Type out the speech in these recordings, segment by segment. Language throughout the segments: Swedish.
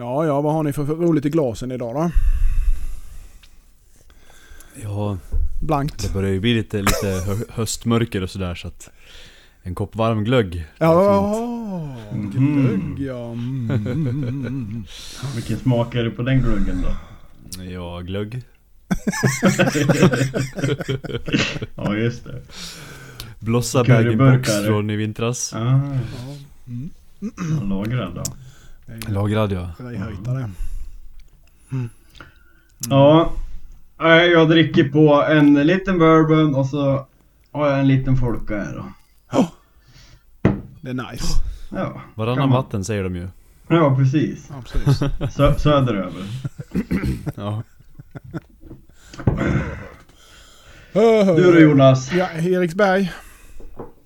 Ja, ja, vad har ni för för roligt i glasen idag då? Ja, Blankt? det börjar ju bli lite, lite hö- höstmörker och sådär så att en kopp varm glögg. det är Ja, fint. glögg ja. Mm. Vilken smak är det på den gluggen då? Ja, glögg. Ja just det. Blossa bag box från i vintras. Ah, Ja, mm. lagrad då. Lagrad ja. grejhöjtare. Ja. nej, Jag dricker på en liten bourbon och så har jag en liten folka här då. Det är nice. Ja, Varannan man- vatten säger de ju. ja precis. Ja, precis. Sö söderöver. Ja. Du då Jonas? Ja, Eriksberg.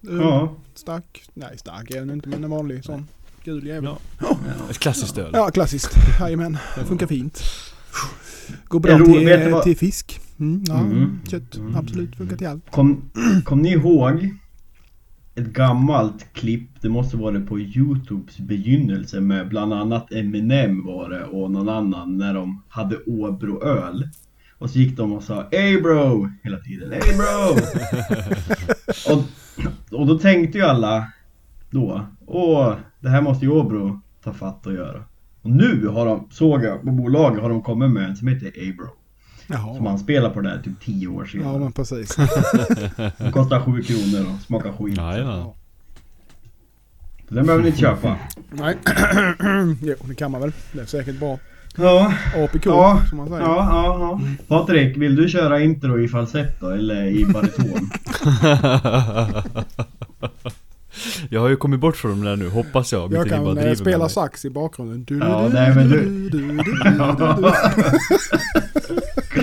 Ja. Stark. Nej, stark är den inte men en vanlig sån. Gul jävel. ja. Ett klassiskt öl. Ja, klassiskt. Jajamän. Det funkar fint. Går bra Är ro- vet du till, vad- till fisk. Mm, ja, Mm. kött. Mm. Absolut. Funkar till allt. Kom, kom ni ihåg ett gammalt klipp, det måste vara på Youtubes begynnelse med bland annat Eminem var det och någon annan när de hade Åbroöl. Och så gick de och sa Ey bro! Hela tiden Ey bro! och, och då tänkte ju alla då Åh, det här måste ju Åbro ta fatt och göra. Och nu har de, såg jag på bolaget, har de kommit med en som heter Ey bro. Som Jaha. han spelade på det här typ 10 år sedan. Ja, men precis. Den kostar 7 kronor och smakar skit. Jajamän. Så den behöver ni inte köpa. Nej. jo, det kan man väl. Det är säkert bra. Ja, APK Ja, som man ja, säger. ja, ja. Patrik, vill du köra intro i falsett då? Eller i bariton? jag har ju kommit bort från de där nu, hoppas jag. Jag ni bara kan eh, spela sax i bakgrunden. Du, Ja, du, nej, men du, du- du, du, du, du, du.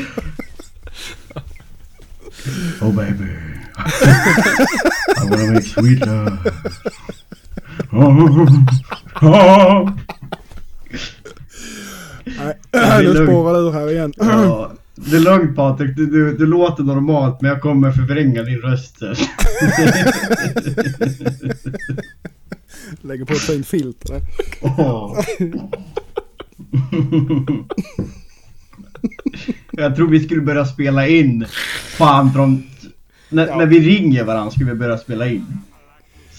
Oh baby. I wanna make sweet love. Oh, oh. Nej, nu spårar du här igen. Ja, det är lugnt Patrik, du, du, du låter normalt men jag kommer förvränga din röst. Lägger på ett fint filter. Åh. Jag tror vi skulle börja spela in Fan från När, Ja. när vi ringer varandra skulle vi börja spela in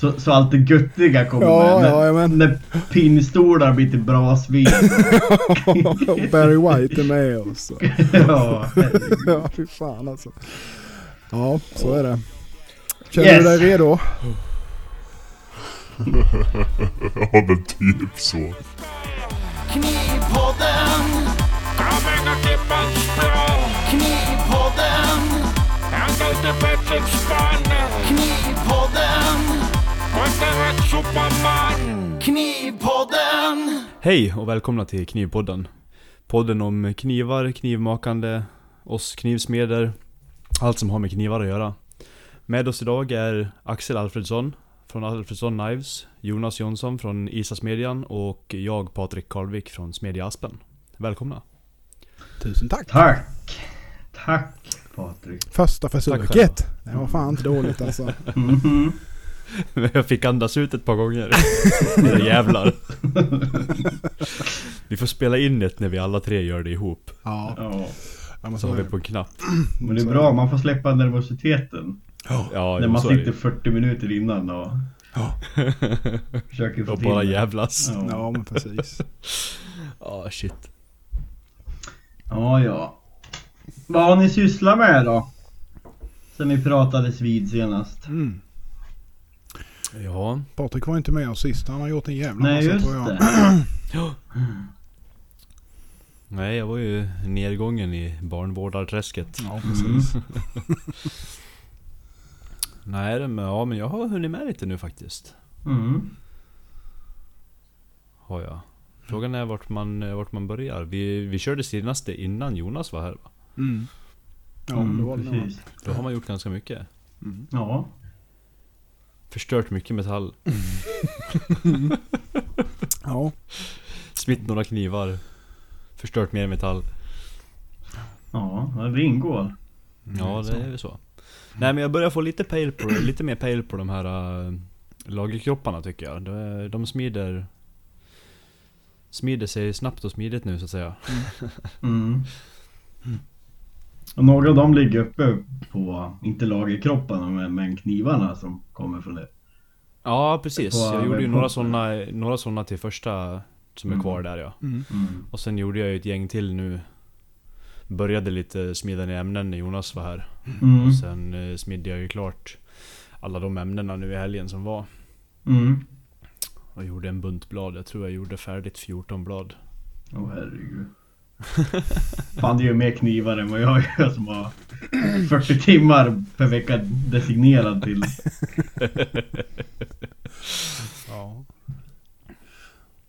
Så, så allt det göttiga kommer Ja, med ja, när, jajamän. när pinnstolar blir till brasvin Och Barry White är med oss. Ja. Ja, fy fan alltså. Ja, så är det. Känner Yes. du dig redo? Ja men typ så. Knivpodden. Kommer Knivpodden. Hej och välkomna till Knivpodden. Podden om knivar, knivmakande, oss knivsmeder, allt som har med knivar att göra. Med oss idag är Axel Alfredsson från Alfredsson Knives, Jonas Jonsson från Isasmedjan och jag Patrik Karlvik från Smedja Aspen. Välkomna! Tusen tack. Tack Tack Patrik Första Tack försöket. Det var fan inte dåligt alltså. Jag fick andas ut ett par gånger. Era jävlar. Vi får spela in ett när vi alla tre gör det ihop. Ja, Ja ja Så har vi det. på en knapp. Men det är bra, man får släppa nervositeten Ja, När man sitter ju. 40 minuter innan och Ja. försöker få Och till bara jävlas. Ja. Ja, men precis. Ah shit. Ja, ja. Vad har ni sysslat med då? Sen vi pratades vid senast. Mm. Ja, Patrik var inte med oss sist. Han har gjort en jävla Nej, massa just tror jag. det. nej jag var ju nedgången i barnvårdarträsket. Ja, Mm. precis. Nej men, ja, men jag har hunnit med lite nu faktiskt. Mm. Har jag. Frågan är vart man, vart man börjar. Vi, vi körde senaste innan Jonas var här va? Mm. Ja, Mm, det var det nog. precis. Då har man gjort ganska mycket. Mm. Ja. Förstört mycket metall. Ja, Smitt några knivar. Förstört mer metall. Ja, det ingår. Ja så. det är ju så. Nej men jag börjar få lite, pejl på, lite mer pejl på de här äh, lagerkropparna tycker jag. De, de smider smider sig snabbt och smidigt nu så att säga. Mm. Och några av dem ligger uppe på, inte lagerkropparna men, men knivarna som kommer från det. Ja precis, På jag gjorde ju webbshoppen. några sådana, några såna till första som är Mm. kvar där ja. Mm. Mm. Och sen gjorde jag ju ett gäng till nu. Började lite smida ner ämnen när Jonas var här. Mm. Och sen eh, smidde jag ju klart alla de ämnena nu i helgen som var. Mm. Och gjorde en bunt blad. Jag tror jag gjorde färdigt 14 blad. Åh herregud. Fan det är ju mer knivar än vad jag gör som har 40 timmar per vecka designerad till. Ja.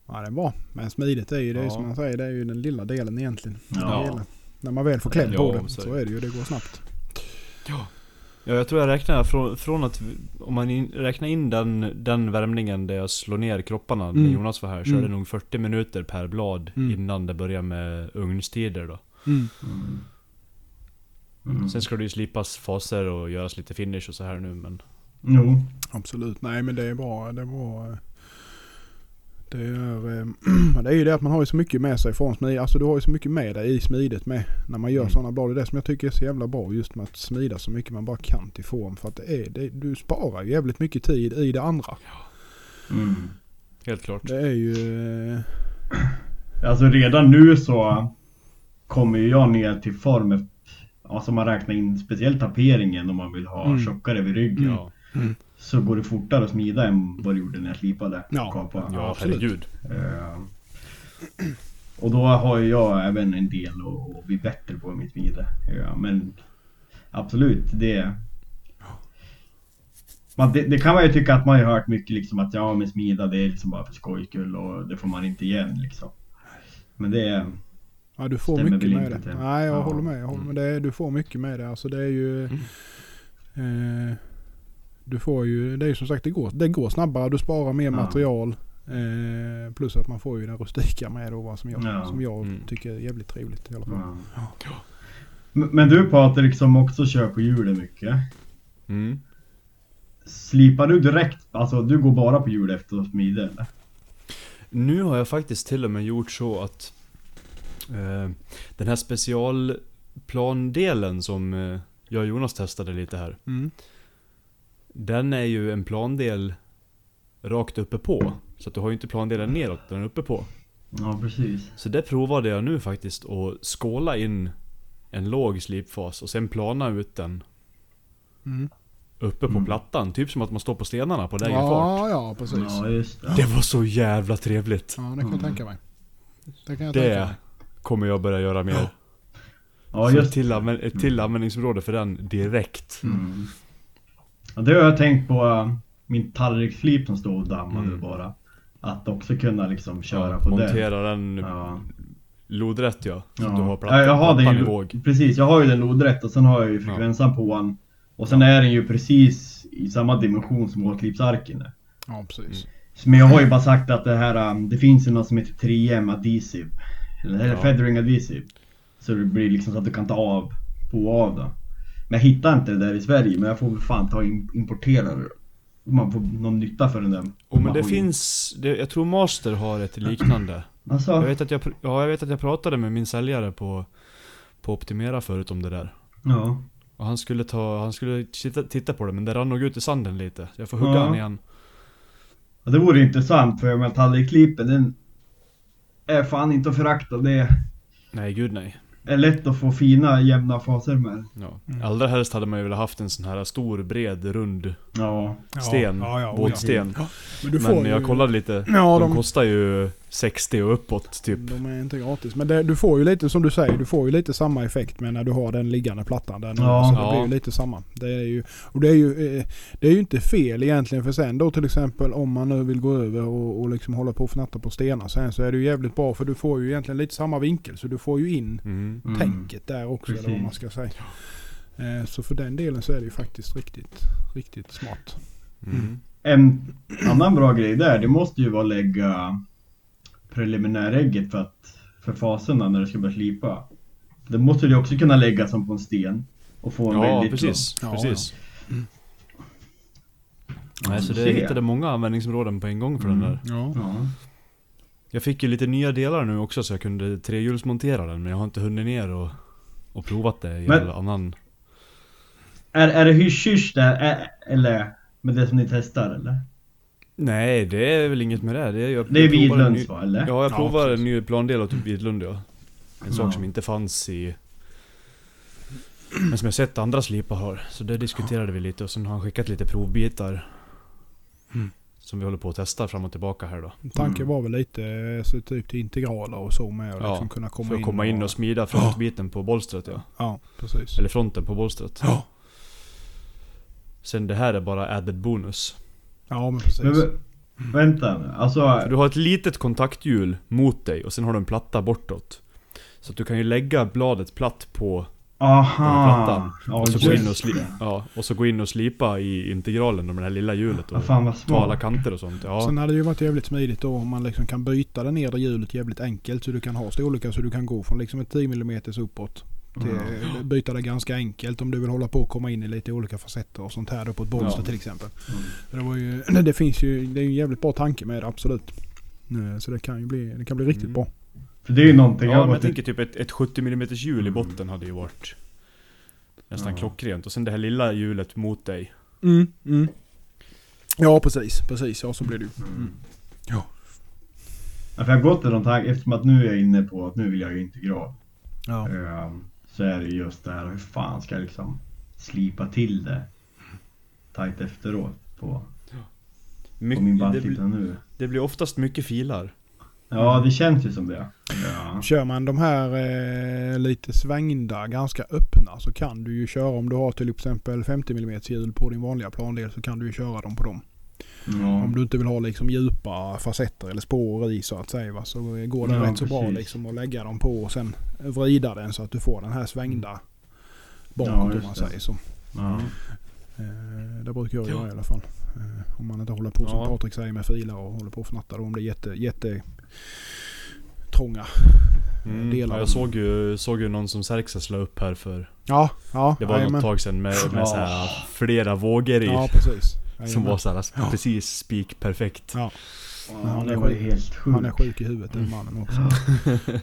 Ja det är bra. Men smidigt är ju det Ja. som man säger, det är ju den lilla delen egentligen. Ja. När man väl får kläm på det så är så det. är det ju, det går snabbt. Ja, jag tror jag räknar från, från att om man in, räknar in den, den värmningen där jag slår ner kropparna när Mm. Jonas var här så Mm. är det nog 40 minuter per blad Mm. innan det börjar med ugnstider då. Mm. Mm. Mm. Sen ska det ju slipas faser och göras lite finish och så här nu men... Jo. Absolut. Nej men det är bra. Det är bra. Det är, eh, det är ju det att man har ju så mycket med sig från smid. Alltså du har ju så mycket med dig i smidet med. När man gör Mm. sådana blad. Det är det som jag tycker är så jävla bra. Just med att smida så mycket man bara kan till form. För att det är, det, du sparar ju jävligt mycket tid i det andra. Mm. Helt klart. Det är ju... eh, Alltså redan nu så kommer jag ner till form alltså man räknar in speciellt taperingen om man vill ha Mm. tjockare vid ryggen. Ja, Så går det fortare att smida än vad det gjorde när jag slipade. Ja. och kapade. ja absolut. herregud. Eh, och då har ju jag även en del att bli bättre på mitt smide. Ja, men absolut, det... Man, det, det kan man ju tycka att man har hört mycket liksom att ja men smida det är liksom bara för skojs skull och det får man inte igen liksom. Men det är... Ja du får mycket med det. till. Nej jag Ja. håller med. Jag håller med. Det är, du får mycket med det. Alltså det är ju... Eh, du får ju... Det är ju som sagt det går, det går snabbare. Du sparar mer Ja. material. Eh, plus att man får ju den rustika med då. Vad som jag, Ja. som jag Mm. tycker är jävligt trevligt i alla fall. Ja. Men men du Patrik som också kör på hjulet mycket. Mm. Slipar du direkt, alltså du går bara på hjul efter att smida eller? Nu har jag faktiskt till och med gjort så att eh, Den här specialplandelen som eh, jag och Jonas testade lite här Mm. Den är ju en plandel rakt uppe på Så att du har ju inte plandelen neråt, den är uppe på Ja precis. Så det provade jag nu faktiskt att skåla in en låg slipfas och sen plana ut den Mm. uppe på Mm. plattan. Typ som att man står på stenarna på lägre fart. Ja, ja precis. Ja just det. Det var så jävla trevligt. Ja, det kan jag Mm. tänka mig. Det kan jag tänka Det mig. kommer jag börja göra mer. Ja Så just ett till, ett till användningsområde för den direkt. Mm. Ja, det har jag tänkt på uh, min tallriksslip som står och dammar nu Mm. bara. Att också kunna liksom köra Ja, på den. montera den Ja. lodrätt ja. Så Ja. att du har plattan, ja, jag har plattan den i våg. Precis, jag har ju den lodrätt och sen har jag ju frekvensan på den. Och sen är den ju precis i samma dimension som vårklipsarken är. Ja, precis. Men jag har ju bara sagt att det här, um, det finns ju något som heter 3M adhesive. Eller, eller Ja. feathering adhesive. Så det blir liksom så att du kan ta av, på och av då. Men jag hittar inte det där i Sverige, men jag får väl fan ta in, importera det. Om man får någon nytta för den där. Och men det finns, det, jag tror Master har ett liknande. Alltså, Jag vet att jag, ja, jag vet att jag pratade med min säljare på, på Optimera förut om det där. ja. Och han skulle ta, han skulle titta, titta på det men det rann nog ut i sanden lite. Jag får hugga Ja. han igen. Ja, Det vore intressant för tallriksklippen den är fan inte att förakta. Det Nej gud nej. Är lätt att få fina jämna faser med. Ja. Mm. Allra helst hade man ju velat haft en sån här stor, bred, rund Ja. sten. Ja, ja, våtsten. Men du får Men ju, jag kollade lite. Ja, de, de, kostar ju 60 och uppåt typ. de är inte gratis. Men det, du får ju lite som du säger, du får ju lite samma effekt med när du har den liggande plattan där. Ja. så det blir ju lite samma. Det är ju, och det är ju, eh, det är ju inte fel egentligen för sen då till exempel om man nu vill gå över och, och liksom hålla på och fnatta på stenar sen så är det ju jävligt bra för du får ju egentligen lite samma vinkel så du får ju in Mm. Mm. tänket där också eller vad Precis. man ska säga. Eh, Så för den delen så är det ju faktiskt riktigt, riktigt smart. Mm. En annan bra grej där, det måste ju vara att lägga preliminärägget för att för faserna när du ska börja slipa. Det måste du också kunna lägga som på en sten. Och få en Ja väldigt precis, Ja, precis. Mm. Nej, så det hittade många användningsområden på en gång för den Mm. där. Ja. Ja. Jag fick ju lite nya delar nu också så jag kunde trehjulsmontera den men jag har inte hunnit ner och, och provat det i Men- annan... Är, är det hysch-hysch där? Är, eller med det som ni testar eller? Nej, det är väl inget med det. Det är, jag, Det är jag provar en Vidlunds ny- va eller? Ja, jag Ja, provade precis. en ny plandel åt Vidlund ja. En Ja. sak som inte fanns i... Men som jag sett andra slipar har. Så det diskuterade vi lite och sen har han skickat lite provbitar. Mm. Som vi håller på att testa fram och tillbaka här då. Tanken Mm. var väl lite eh, så typ till integraler och så med och Ja, liksom kunna komma För in. att komma in och smida frontbiten på bolstret ja. Ja, precis. Eller fronten på bolstret. Ja. Sen det här är bara added bonus. Ja, men precis. Men, vä- vänta nu, alltså... För du har ett litet kontakthjul mot dig och sen har du en platta bortåt. Så att du kan ju lägga bladet platt på Aha! plattan. Ja, och, så gå in och, just sli- det. ja, och så gå in och slipa i integralen med det här lilla hjulet Ja, och fan vad ta alla kanter och sånt. Ja, Sen hade det ju varit jävligt smidigt då om man liksom kan byta det nedre hjulet jävligt enkelt. Så du kan ha storlekar så du kan gå från liksom ett 10 mm uppåt. Ja. Byta det ganska enkelt om du vill hålla på och komma in i lite olika facetter och sånt här då på ett bolster Ja. till exempel. Mm. Det, var ju, det finns ju, det är ju en jävligt bra tanke med det absolut. Eh, Så det kan ju bli, det kan bli riktigt Mm. bra. För det är ju någonting ja jag men var jag tänker typ ett, ett 70 mm hjul i Mm. botten hade ju varit nästan Ja. klockrent. Och sen det här lilla hjulet mot dig. Mm, mm. Ja precis, precis. Ja så blir det ju. Mm. Ja. Ja, för jag har gått någon tanke, eftersom att nu är jag inne på att nu vill jag ju integral. Ja. Ehm, så är det just det här, hur fan ska jag liksom slipa till det tajt efteråt på, på min Mycket, det, bandslipare blir- nu. det blir oftast mycket filar. Ja, det känns ju som det. Ja. Kör man de här eh, lite svängda, ganska öppna så kan du ju köra om du har till exempel 50 mm hjul på din vanliga plandel så kan du ju köra dem på dem. Ja. Om du inte vill ha liksom djupa facetter eller spår i så att säga va, så går det Ja, rätt så bra precis. liksom att lägga dem på och sen vrida den så att du får den här svängda bakåt Ja, om man säger så. Ja. Eh, det brukar jag göra i alla fall. Eh, om man inte håller på som Ja. Patrik säger med filer och håller på och fnattar om det är jätte, jätte trånga. Mm. Delar Ja, jag såg ju, såg ju någon som Xerxes la upp här för Ja, ja. Det var jajamän. något tag sedan med, med Ja. så här flera vågor i. Ja, precis. som Jajamän. var så här Ja. precis spik perfekt. Ja, Ja, det var ju helt sjukt. han är sjuk i huvudet den mannen också.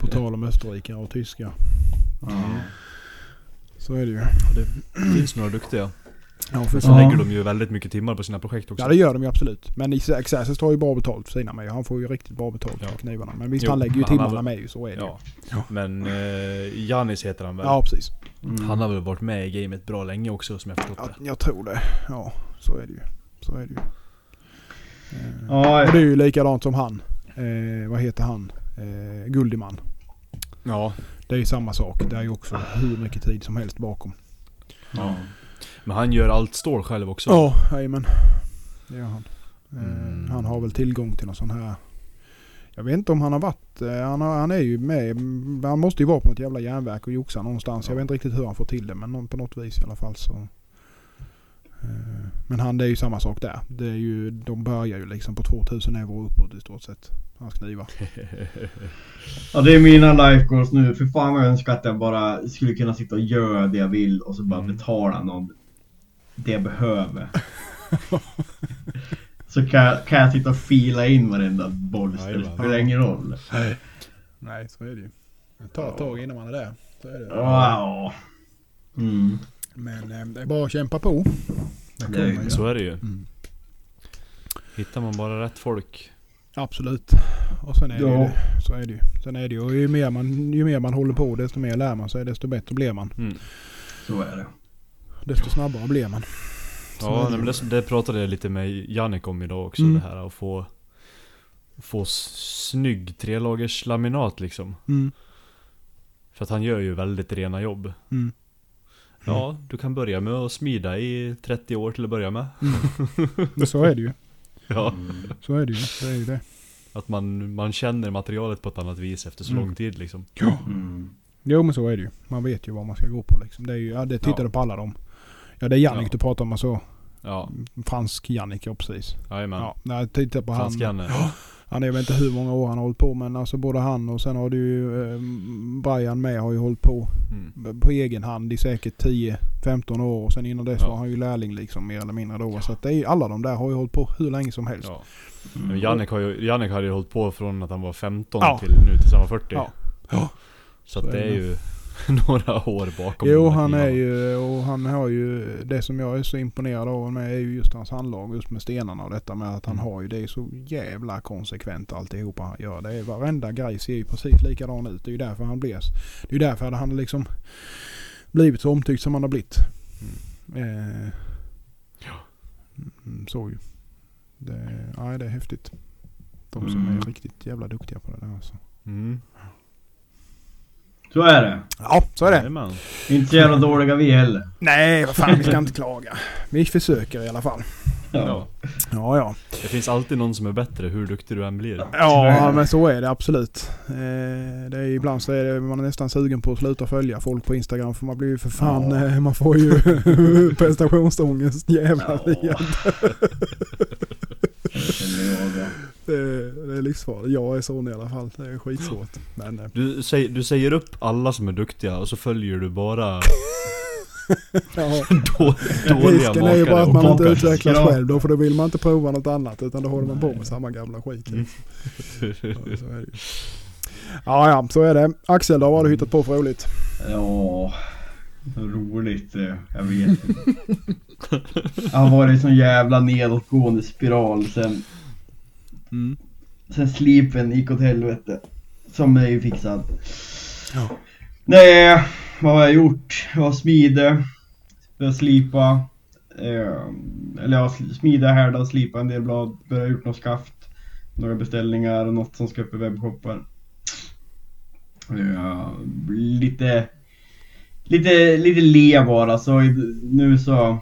På tal om österrikare och tyskar. Ja. Så är det ju. Det finns några duktiga. Ja, för Så Ja. lägger de ju väldigt mycket timmar på sina projekt också. Ja det gör de ju absolut. Men Xerxes tar ju bra betalt för sina med. Han får ju riktigt bra betalt Ja. för knivarna. Men visst Jo, han lägger ju har timmarna väl- med ju. Så är det Ja. ju. Men eh, Janis heter han väl? Ja precis. Mm. Han har väl varit med i gamet bra länge också som jag förstått Ja, det. jag tror det. Ja så är det ju. Så är det ju. Eh, Ja, Och det är ju likadant som han. Eh, vad heter han? Eh, Guldiman. Ja. Det är ju samma sak. Det är ju också hur mycket tid som helst bakom. ja. Men han gör allt stål själv också. Ja, jajamän. Det gör han. Eh, Mm. Han har väl tillgång till någon sån här... Jag vet inte om han har varit... eh, Han, har, han är ju med... Han måste ju vara på något jävla järnverk och joxa någonstans. Jag vet inte riktigt hur han får till det men på något vis i alla fall så... eh, Men han det är ju samma sak där. Det är ju, de börjar ju liksom på 2000 euro uppåt i stort sett. Hans knivar. ja, det är mina life goals nu. För fan vad jag önskar att jag bara skulle kunna sitta och göra det jag vill och så bara Mm. betala någon det jag behöver. så kan jag, kan jag sitta och fila in varenda bolster. Det spelar ingen roll. Nej, så är det ju. Det tar ett tag innan man är där. Så är det. Wow. Mm. Men eh, det är bara att kämpa på. Det Det är-. Så är det ju. Mm. Hittar man bara rätt folk. Absolut. Och sen är det Ja. ju så är det ju. Sen är det ju. Och ju mer, man, ju mer man håller på desto mer lär man sig. Desto bättre blir man. Mm. Så är det. Desto snabbare blir man. Så Ja, det nej, men det, det pratade jag lite med Jannik om idag också. Mm. Det här att få Få snygg trelagers laminat liksom. Mm. För att han gör ju väldigt rena jobb. Mm. Ja, du kan börja med att smida i 30 år till att börja med. Men så är det ju. Ja. Så är det ju. Det är ju det. Att man, man känner materialet på ett annat vis efter så Mm. lång tid liksom. Mm. Jo men så är det ju. Man vet ju vad man ska gå på liksom. Det är ju, ja, det tittade Ja. på alla dem. Ja det är Jannik Ja. du pratar om alltså. Ja, Fransk Jannik, ja precis. jajamän. Ja, när jag tittar på han. Fransk Janne. Han är väl inte hur många år han har hållit på men alltså både han och sen har du ju eh, Brian med har ju hållit på Mm. på egen hand i säkert 10-15 år och sen innan dess Ja. var han ju lärling liksom mer eller mindre då. Så att det är, alla de där har ju hållit på hur länge som helst. Ja. Mm. Men Jannik, har ju, Jannik hade ju hållit på från att han var 15 Ja. till nu tills han var 40. Ja. Ja. Så att Så det är ju några år bakom Jo han är ju, och han har ju, det som jag är så imponerad av med är ju just hans handlag just med stenarna och detta med att han Mm. har ju det är så jävla konsekvent alltihopa han gör. Det är varenda grej ser ju precis likadan ut. Det är ju därför han blir, det är ju därför han liksom blivit så omtyckt som han har blivit. Eh, mm, så ju. Det, ja, det är häftigt. De som Mm. är riktigt jävla duktiga på det där alltså. Mm. Så är det. Ja, så är det. Jajamän. Inte så jävla dåliga vi heller. Nej, vad fan vi ska inte klaga. Vi försöker i alla fall. Ja. Ja, ja. Det finns alltid någon som är bättre hur duktig du än blir. Ja, men så är det absolut. Eh, det är, ibland så är det, man är nästan sugen på att sluta följa folk på Instagram för man blir ju för fan, Ja. eh, man får ju prestationsångest jävlar Ja. Det då. Det, är livsfarligt. Jag är sån i alla fall. Det är skitsvårt. Men eh, Du, säger, du säger upp alla som är duktiga och så följer du bara ja, då, dåliga risken är ju bara att man inte utvecklas Ja. själv då för då vill man inte prova något annat utan då håller man på med samma gamla skit. Mm. Ja, så är det. Ja, ja, så är det. Axel, då, vad har du hittat på för roligt? Ja, roligt. eh, Jag vet inte. Jag har varit i sån jävla nedåtgående spiral sen, Mm. sen slipen gick åt helvete. Som är ju fixad. Ja. Nej, vad har jag gjort? Jag har smide. Börjat slipa. Eh, eller jag har smida, härda, slipa en del blad. Börjat gjort något skaft. Några beställningar och något som ska upp i webbshoppen. Eh, lite... Lite, lite le bara så i- nu så...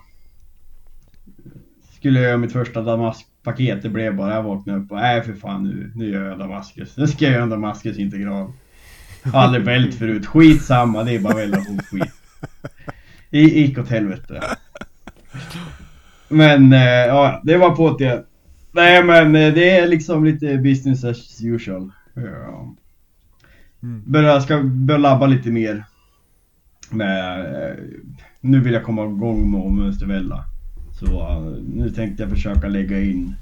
Skulle jag göra mitt första damaskpaket. Det blev bara, jag vaknade upp och nej för fan nu, nu gör jag Damaskus. Nu ska jag göra en Damaskus integral. Aldrig vält förut. Skitsamma, det är bara att välja på skit. Det gick åt helvete. Men eh, ja, det var på det. Nej men eh, det är liksom lite business as usual. Ja. Mm. Börja, ska börja labba lite mer. Med, eh, nu vill jag komma igång med att mönstervälla. Så eh, nu tänkte jag försöka lägga in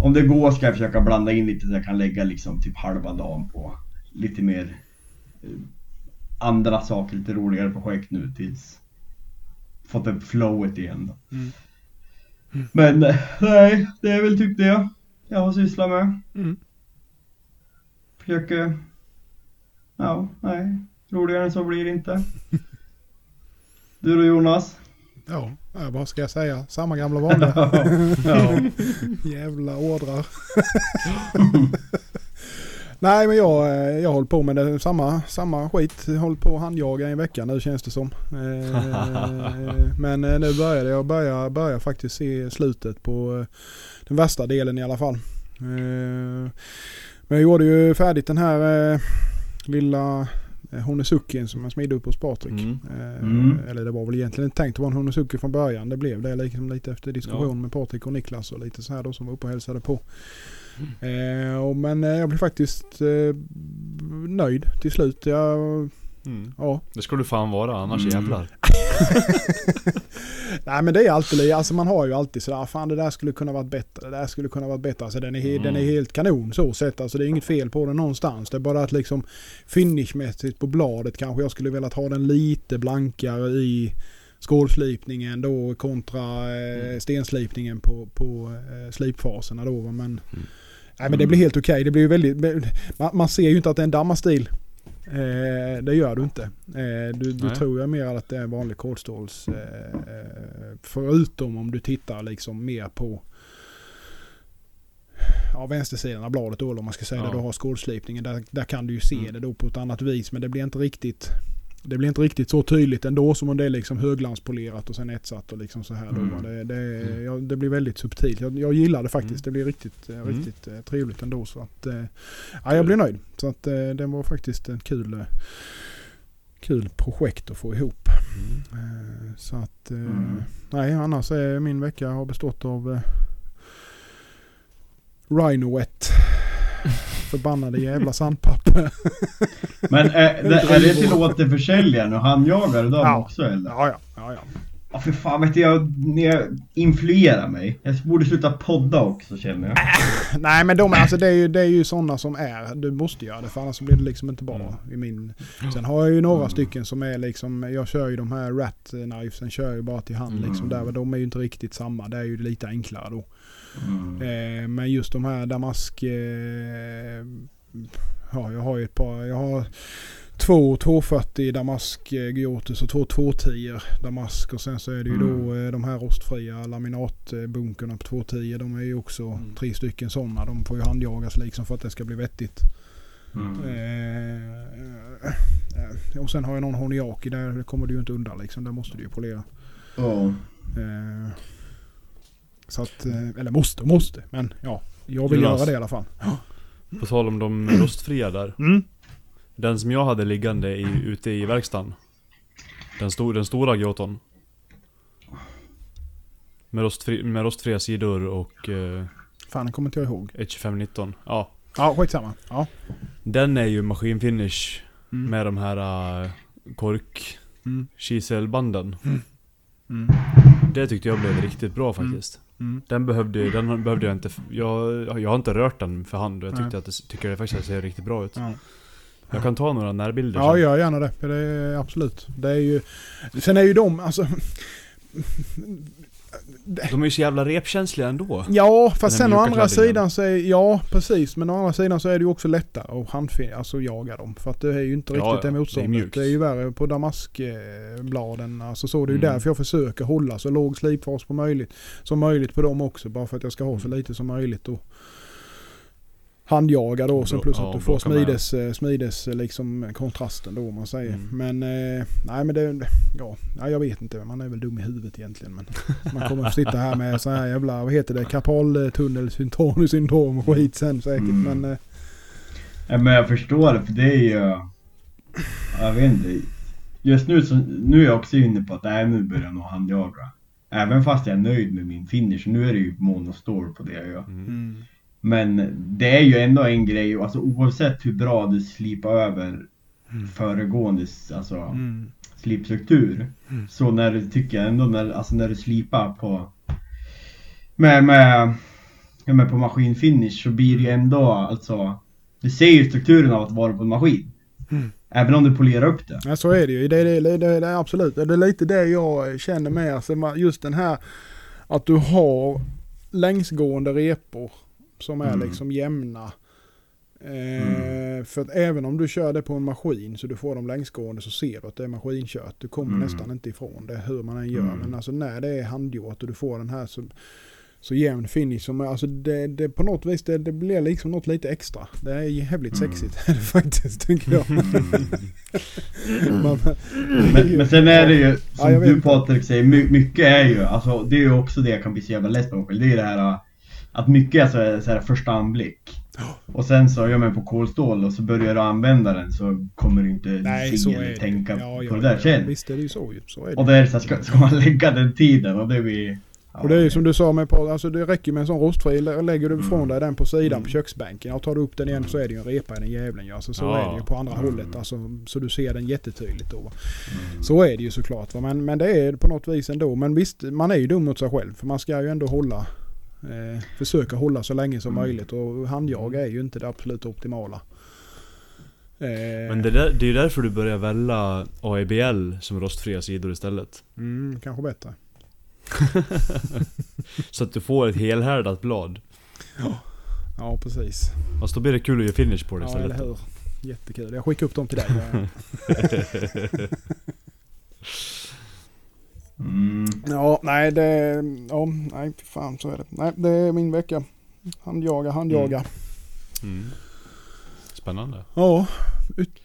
om det går ska jag försöka blanda in lite så jag kan lägga liksom typ halva dagen på lite mer eh, andra saker, lite roligare projekt nu tills fått upp flowet igen då. Mm. Men nej, det är väl typ det jag har sysslat med. Mm. Försöker, ja, nej, roligare än så blir det inte. Du då Jonas? Ja, vad ska jag säga? Samma gamla vanliga. ja. Jävla ordrar. Nej men jag, eh, jag håller på med det, samma, samma skit. Jag håller på att handjaga i en vecka nu känns det som. Eh, men eh, nu började jag börja, börja faktiskt se slutet på den värsta delen i alla fall. Men jag gjorde ju färdigt den här lilla Honesukin som jag smidde upp hos Patrik. Mm. Eh, Mm. Eller det var väl egentligen inte tänkt att vara en Honosuki från början. Det blev det liksom lite efter diskussion med Patrik och Niklas och lite så här då som var uppe och hälsade på. Eh, och, men eh, jag blev faktiskt eh, nöjd till slut. Jag, Mm. ja. Det ska du fan vara, annars Mm. jävlar. Nej men det är alltid alltså man har ju alltid sådär, fan det där skulle kunna varit bättre, det där skulle kunna varit bättre. Alltså den är, Mm. den är helt kanon så sett. Alltså det är inget fel på den någonstans. Det är bara att liksom finishmässigt på bladet kanske jag skulle velat ha den lite blankare i skålslipningen då kontra eh, stenslipningen på, på eh, slipfaserna då. Men, nej, men det blir helt okej. Det blir ju väldigt, man, man ser ju inte att det är en dammastil. Eh, det gör du inte. Eh, du du tror jag mer att det är vanlig kolståls. Eh, eh, förutom om du tittar liksom mer på ja, vänstersidan av bladet då om man ska säga Ja. det. Du har skålslipningen. Där, där kan du ju se Mm. det då på ett annat vis. Men det blir inte riktigt det blir inte riktigt så tydligt ändå som om det är liksom höglanspolerat och sen etsat och liksom så här. Mm. Det, det, Mm. ja, det blir väldigt subtilt. Jag, jag gillar det faktiskt. Mm. Det blir riktigt, eh, Mm. riktigt eh, trevligt ändå. Så att, eh, ja, jag blir nöjd. Så att eh, var faktiskt ett kul, kul projekt att få ihop. Eh, Så att, Mm. nej annars är min vecka har bestått av Rhino Wet Förbannade jävla sandpapper. Men är, det, är det till återförsäljaren och han jagar dem Ja. också eller? Ja, ja, ja, ja. Ja för fan vet jag, ni influerar mig. Jag borde sluta podda också känner jag. Nej men de, alltså, det är ju, det är ju sådana som är, du måste göra det för annars så blir det liksom inte bra. I min. Sen har jag ju några stycken som är liksom, jag kör ju de här rat knivesen kör jag ju bara till hand liksom. Där, de är ju inte riktigt samma, det är ju lite enklare då. Mm. Eh, men just de här damask, eh, ja jag har ju ett par, jag har två 240 damask eh, Giotus och två 210 damask och sen så är det ju då eh, de här rostfria laminatbunkerna på 210. De är ju också tre stycken sådana. De får ju handjagas liksom för att det ska bli vettigt. Mm. Eh, eh, och sen har jag någon Honiaki där kommer du ju inte undan liksom. Där måste du ju polera. Ja. Eh, så att, eller måste måste. Men ja, jag vill Jonas. göra det i alla fall. På tal om de rostfria där. Mm. Den som jag hade liggande i, ute i verkstaden. Den, sto, den stora Gioton. Med, rostfri, med rostfria sidor och eh, Fan, det kommer inte jag ihåg. 12519. Ja. Ja, skitsamma. Ja. Den är ju maskinfinish Mm. med de här uh, kork Mm. kiselbanden. Mm. Det tyckte jag blev riktigt bra faktiskt. Mm. Den behövde, den behövde jag inte, jag, jag har inte rört den för hand och jag tyckte att det, tycker det faktiskt ser riktigt bra ut. Ja. Jag kan ta några närbilder Ja, sen. gör gärna det. Det är absolut. Det är ju... Sen är ju de, alltså... De är ju så jävla repkänsliga ändå. Ja, fast sen å andra sidan så är... Ja, precis. Men å andra sidan så är det ju också lättare att handfin, alltså jaga dem. För att det är ju inte riktigt ja, det motståndet. Det är ju värre på damaskbladen. Alltså så. Det är ju Mm. därför jag försöker hålla så låg slipfas på möjligt, som möjligt på dem också. Bara för att jag ska ha så lite som möjligt. Och handjaga då. Sen plus ja, att du får smides, eh, smides eh, liksom kontrasten då om man säger. Mm. Men eh, nej men det, ja, nej, jag vet inte. Man är väl dum i huvudet egentligen. Men man kommer att sitta här med så här jävla, vad heter det, karpaltunnelsyndrom syndrom och skit sen säkert. Mm. Men eh, Ja, men jag förstår det för det är ju... Jag vet inte. Just nu så, nu är jag också inne på att nej, nu börjar jag nog handjaga. Även fast jag är nöjd med min finish. Nu är det ju monostore på det jag gör. Mm. Mm, Men det är ju ändå en grej, alltså oavsett hur bra du slipar över föregående alltså, mm, slipstruktur. Mm. Så när du tycker ändå när, alltså när du slipar på med, med, med på maskinfinish så blir det ju ändå alltså Du ser ju strukturen av att vara på en maskin. Mm. Även om du polerar upp det. ja, så är det ju. Det, det, det, det, absolut. Det är lite det jag känner med. Alltså, just den här att du har längsgående repor som är Mm. liksom jämna. Eh, För att även om du kör det på en maskin så du får dem längsgående så ser du att det är maskinkört. Du kommer Mm. nästan inte ifrån det hur man än gör. Mm. Men alltså när det är handgjort och du får den här så, så jämn finish. Som, alltså det, det på något vis det, det blir liksom något lite extra. Det är jävligt Mm. sexigt faktiskt tycker jag. Man- Men, men sen är det ju, som Ja, du. Patrik säger, my, mycket är ju, alltså det är ju också det jag kan bli så jävla less på mig själv. Det är det här att mycket är så här, första anblick. Och sen så gör man på kolstål och så börjar du använda den så kommer du inte Nej se eller det. tänka Ja, ja, på det där ja, själv. Visst är det ju så. Så är det. Och då är det så här, ska, ska man lägga den tiden och det blir... Och det är ju som du sa med på, alltså det räcker med en sån rostfri. Lä- Lägger du Mm. ifrån dig den på sidan Mm. på köksbänken och tar du upp den igen så är det ju en repa i den jävlen ju. Alltså så är det ju på andra Mm. hållet. Alltså, så du ser den jättetydligt då. Mm. Så är det ju såklart. Va? Men, men det är på något vis ändå. Men visst, man är ju dum mot sig själv. För man ska ju ändå hålla. Eh, försöka hålla så länge som Mm. möjligt. Och handjaga är ju inte det absolut optimala. Eh, Men det, där, det är ju därför du börjar välja AIBL som rostfria sidor istället. mm, kanske bättre. Så att du får ett helhärdat blad. Ja precis. Alltså då blir det kul att göra finish på det Ja istället. eller hur. Jättekul. Jag skickar upp dem till dig. Mm. Ja, nej det... Ja, nej fan så är det. Nej, det är min vecka. Handjaga, handjaga. Mm. Spännande. Ja, ut,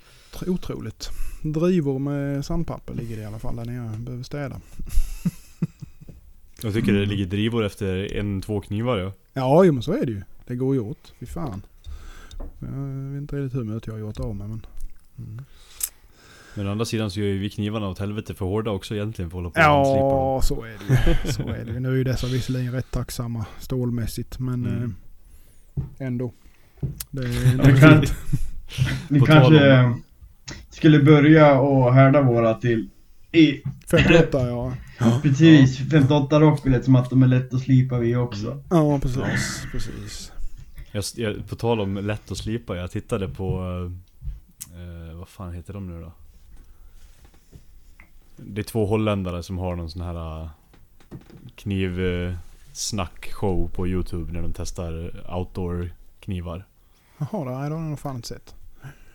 otroligt. Drivor med sandpapper ligger det i alla fall där nere. Behöver städa. Jag tycker det ligger drivor efter en, två knivar ja. Ja, jo, men så är det ju. Det går ju åt. Fy fan. Jag vet inte riktigt hur mycket jag har gjort av med men... Mm. Men å andra sidan så gör ju vi knivarna åt helvete för hårda också egentligen för att hålla på och. Ja, så är det ju. Så är det ju. Nu är ju dessa visserligen rätt tacksamma stålmässigt men Mm. eh, ändå. Det, Vi, det, kan, vi På tal kanske om- skulle börja och härda våra till i 58 ja. precis 58 Rockelet som att de är lätt att slipa vi också. Ja precis. precis. Jag, jag, på tal om lätt att slipa, jag tittade på... Eh, vad fan heter de nu då? Det är två holländare som har någon sån här knivsnack-show på youtube när de testar outdoor-knivar. Jaha, det har jag nog fan inte sett.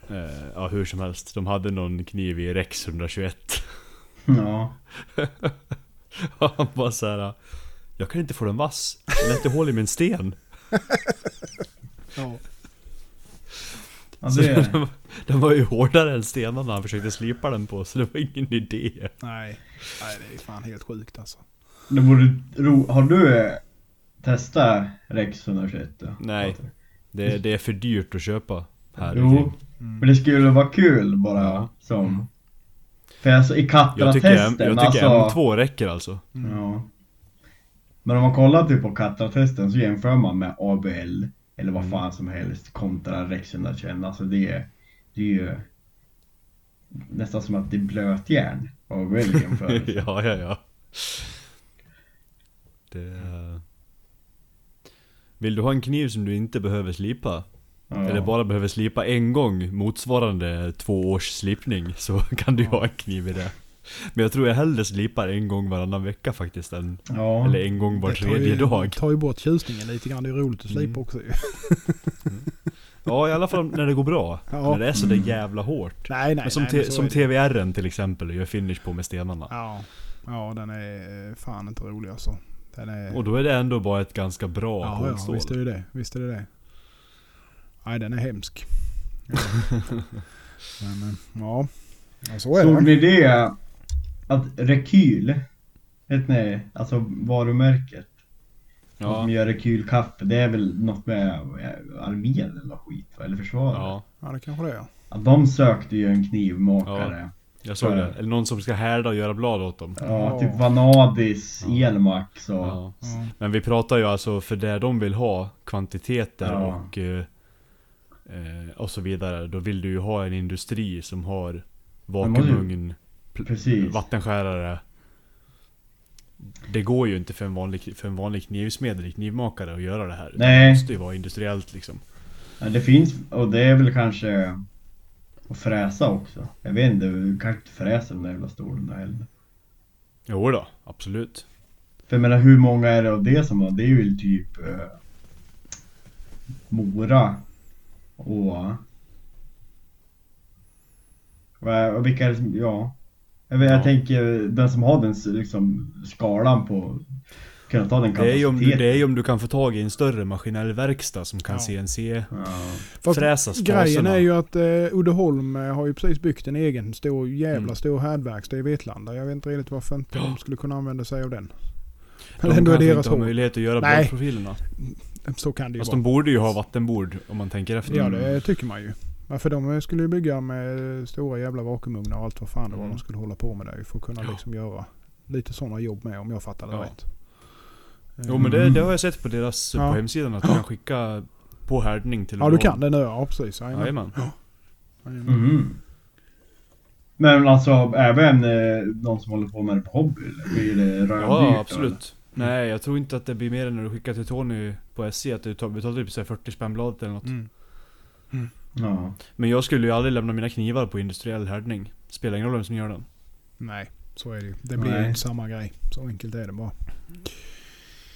Eh, ja hur som helst, de hade någon kniv i Rex 121. Ja. Han bara såhär Jag kan inte få den vass, den är inte hål i min sten. Ja. Ja det, den, var- den var ju hårdare än stenarna han försökte slipa den på, så det var ingen idé. Nej. Nej, det är fan helt sjukt alltså. det vore ro, Har du eh, testat Rex 121 då? Nej. Det, det är för dyrt att köpa här Jo, omkring. men det skulle vara kul bara Ja. som... För alltså i Jag Katra-testen, jag tycker alltså... M2 räcker alltså. Ja. Men om man kollar typ på Katra-testen så jämför man med ABL eller vad fan som helst kontra Rex 121. Alltså det är, det är ju nästan som att det är blötjärn. ABL jämför. ja, ja, ja. Det... Vill du ha en kniv som du inte behöver slipa? Ja. Eller bara behöver slipa en gång motsvarande två års slipning så kan du ha en kniv i det. Men jag tror jag hellre slipar en gång varannan vecka faktiskt än, Ja. eller en gång var Det tredje ju, dag. tar ju bort tjusningen lite grann. Det är roligt att slipa Mm. också ju. Ja i alla fall när det går bra. Ja. När det är så där jävla hårt. Nej, nej, Men som, nej. men som det. TVR'n till exempel gör finish på med stenarna. Ja. Ja, den är fan inte rolig alltså. Den är... Och då är det ändå bara ett ganska bra ja, ja, kolstål. visst är det det. Visst är det det. Nej, den är hemsk. men, ja. ja, så är Såg det. ni det? Att Rekyl, vet ni, alltså varumärket. Ja. Som gör rekylkaffe, det är väl något med eh, armén eller skit va? Eller försvaret? ja, Ja, det kanske det är. Ja, de sökte ju en knivmakare. jag såg det. Eller någon som ska härda och göra blad åt dem. Ja, Ja. typ Vanadis, Ja. Elmax och... Ja. Ja. Men vi pratar ju alltså för det de vill ha, kvantiteter Ja. och, eh, eh, och så vidare. Då vill du ju ha en industri som har vakuumugn, Precis. vattenskärare. Det går ju inte för en vanlig, för en vanlig knivsmed knivmakare att göra det här. Nej. Det måste ju vara industriellt liksom. Ja, det finns, och det är väl kanske att fräsa också. Jag vet inte, du kanske inte fräser den där jävla stolen där heller. Jo då, absolut. För jag menar hur många är det av det som har, det är ju typ eh, Mora och... Och vilka är det som, ja. Jag, vet, Ja. jag tänker den som har den liksom skalan på kunna ta den Det är, om du, kapaciteten. det är ju om du kan få tag i en större maskinell verkstad som kan Ja. CNC Ja. Grejen är ju att uh, Uddeholm eh, har ju precis byggt en egen stor jävla Mm. stor härdverkstad i Vetlanda. Jag vet inte riktigt varför inte de skulle kunna använda sig av den. De Men ändå är deras inte har möjlighet att göra Nej. bladprofilerna. Så kan det ju Fast vara. de borde ju ha vattenbord om man tänker efter. Ja det tycker man ju. Ja, för de skulle ju bygga med stora jävla vakuumugnar och allt vad fan det var Mm. de skulle hålla på med där för att kunna Ja. liksom göra lite sådana jobb med om jag fattar det Ja. rätt. Jo men det, det har jag sett på deras Ja. på hemsidan att du kan skicka på härdning till Ja du kan det nu ja precis. Jajamän. Jajamän. Mhm. Men alltså även eh, de som håller på med det på hobby eller? Blir det röddyrt? Ja absolut. Nej jag tror inte att det blir mer än när du skickar till Tony på SC att du tar- betalar typ så här 40 spänn bladet eller något. Mm. Ja. Men jag skulle ju aldrig lämna mina knivar på industriell härdning. Spelar ingen roll vem som gör den. Nej, så är det ju. Det blir ju Nej. inte samma grej. Så enkelt är det bara.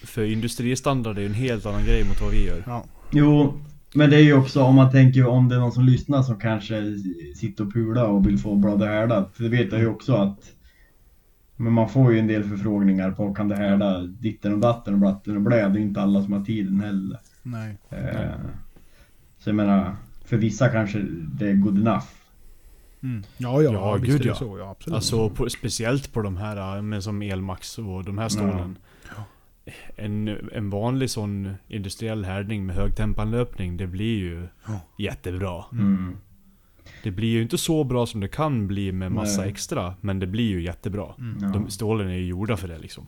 För industristandard är ju en helt annan grej mot vad vi gör. Ja. Jo, men det är ju också om man tänker om det är någon som lyssnar som kanske sitter och pular och vill få bladet härdat. För det vet jag ju också att men man får ju en del förfrågningar på kan det härda ditten och datten och blatten och blä. Det är ju inte alla som har tiden heller. Nej. Eh, så jag menar, för vissa kanske det är good enough. Mm. Ja, ja, Ja, visst gud, är det ja. så. Ja, absolut. Alltså på, speciellt på de här äh, men som Elmax och de här stålen. En, en vanlig sån industriell härdning med högtempanlöpning, det blir ju Ja. jättebra. Mm. Det blir ju inte så bra som det kan bli med massa Nej. extra, men det blir ju jättebra. Mm. Ja. De, stålen är ju gjorda för det liksom.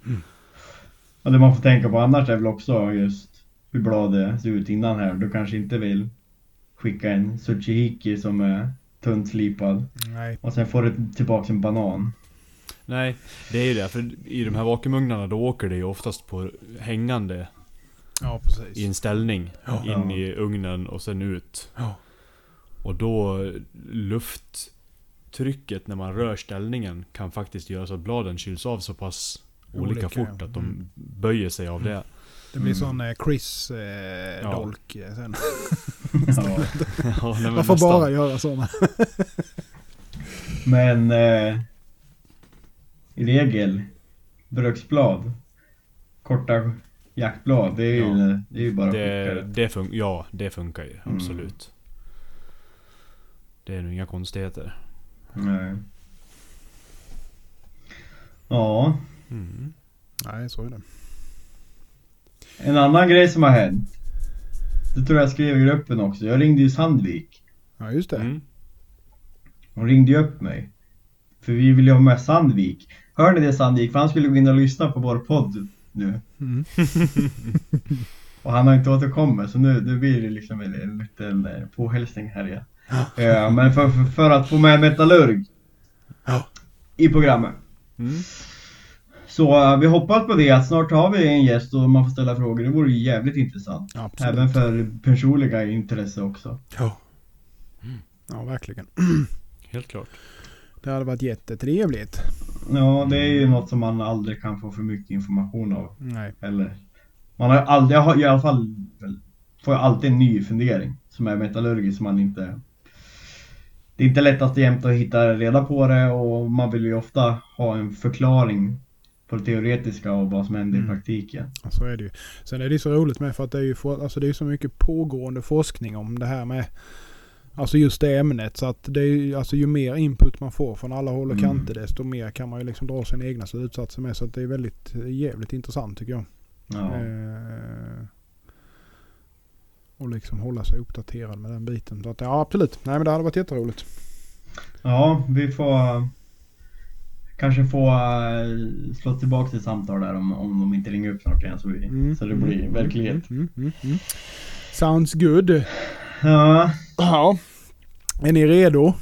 Och det man får tänka på annars är väl också just hur bladet ser ut innan här. Du kanske inte vill skicka en Tsuchihiki som är tunt slipad. Nej. Och sen får du tillbaka en banan. Nej, det är ju det. För i de här vakuumugnarna då åker det ju oftast på hängande Ja, precis. i en ställning. Ja. In i ugnen och sen ut. Ja. Och då lufttrycket när man rör ställningen kan faktiskt göra så att bladen kyls av så pass olika, Olika, fort ja. att de Mm. böjer sig av det. Det blir Mm. sån eh, Chris-dolk eh, sen. Ja. ja, nej, men Man får bara göra såna. Men eh, i regel bruksblad, korta jaktblad, det är ju, Ja. det är ju bara det. det fun- ja, det funkar ju. Mm. Absolut. Det är nog inga konstigheter. Nej. Ja, Mm. Nej, så är det. En annan grej som har hänt. Det tror jag skrev i gruppen också. Jag ringde ju Sandvik. Ja, just det. Mm. Hon ringde ju upp mig. För vi ville ju ha med Sandvik. Hör ni det Sandvik? För han skulle gå in och lyssna på vår podd nu. Mm. Och han har inte återkommit så nu, nu blir det liksom en, en liten eh, påhälsning här igen. Ja, men för, för, för att få med Metallurg Ja. i programmet. Mm. Så eh, vi hoppas på det att snart har vi en gäst och man får ställa frågor. Det vore jävligt intressant. Absolut. Även för personliga intresse också. Ja. ja, verkligen. Helt klart. Det hade varit jättetrevligt. Ja, det är ju något som man aldrig kan få för mycket information av. Nej. Eller man har aldrig, jag har i alla fall får jag alltid en ny fundering som är metallurgisk som man inte Det är inte lättast jämt att hitta reda på det och man vill ju ofta ha en förklaring på det teoretiska och vad som händer Mm. i praktiken. Ja, så är det ju. Sen är det så roligt med för att det är ju for, alltså det är så mycket pågående forskning om det här med Alltså just det ämnet. Så att det är ju, alltså ju mer input man får från alla håll och Mm. kanter desto mer kan man ju liksom dra sina egna slutsatser med. Så att det är väldigt jävligt intressant tycker jag. Ja. Eh, och liksom hålla sig uppdaterad med den biten. Så att, ja absolut. Nej men det hade varit jätteroligt. ja, vi får kanske få eh, slå tillbaka ett samtal där om, om de inte ringer upp snart igen så, vi, Mm, så det blir mm, verklighet. Mm, mm, mm. Sounds good. Ja, Ja. Är ni redo?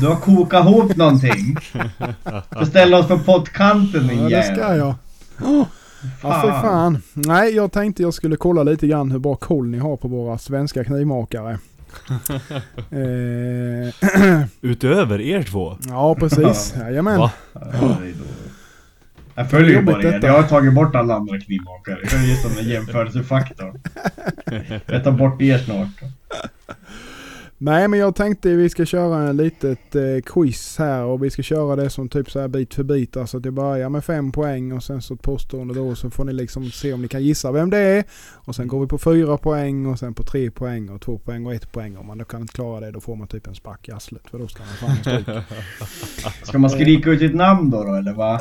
du har kokat ihop någonting. Beställ oss på pottkanten din Ja det ska jag. Ja för fan. Nej jag tänkte jag skulle kolla lite grann hur bra koll ni har på våra svenska knivmakare. eh, Utöver er två? ja precis. Jajamän. Va? Ja, Jag följer ju bara er. Jag har tagit bort alla andra knivmakare. Jag är just som en jämförelsefaktor. Jag tar bort er snart. Nej men jag tänkte vi ska köra en litet eh, quiz här och vi ska köra det som typ så här bit för bit. Alltså att det börjar med fem poäng och sen så ett påstående då så får ni liksom se om ni kan gissa vem det är. Och sen går vi på fyra poäng och sen på tre poäng och två poäng och ett poäng. Om man då kan inte klara det då får man typ en spark i arslet för då ska man fan stryk. Ska man skrika ut sitt namn då, då eller vad?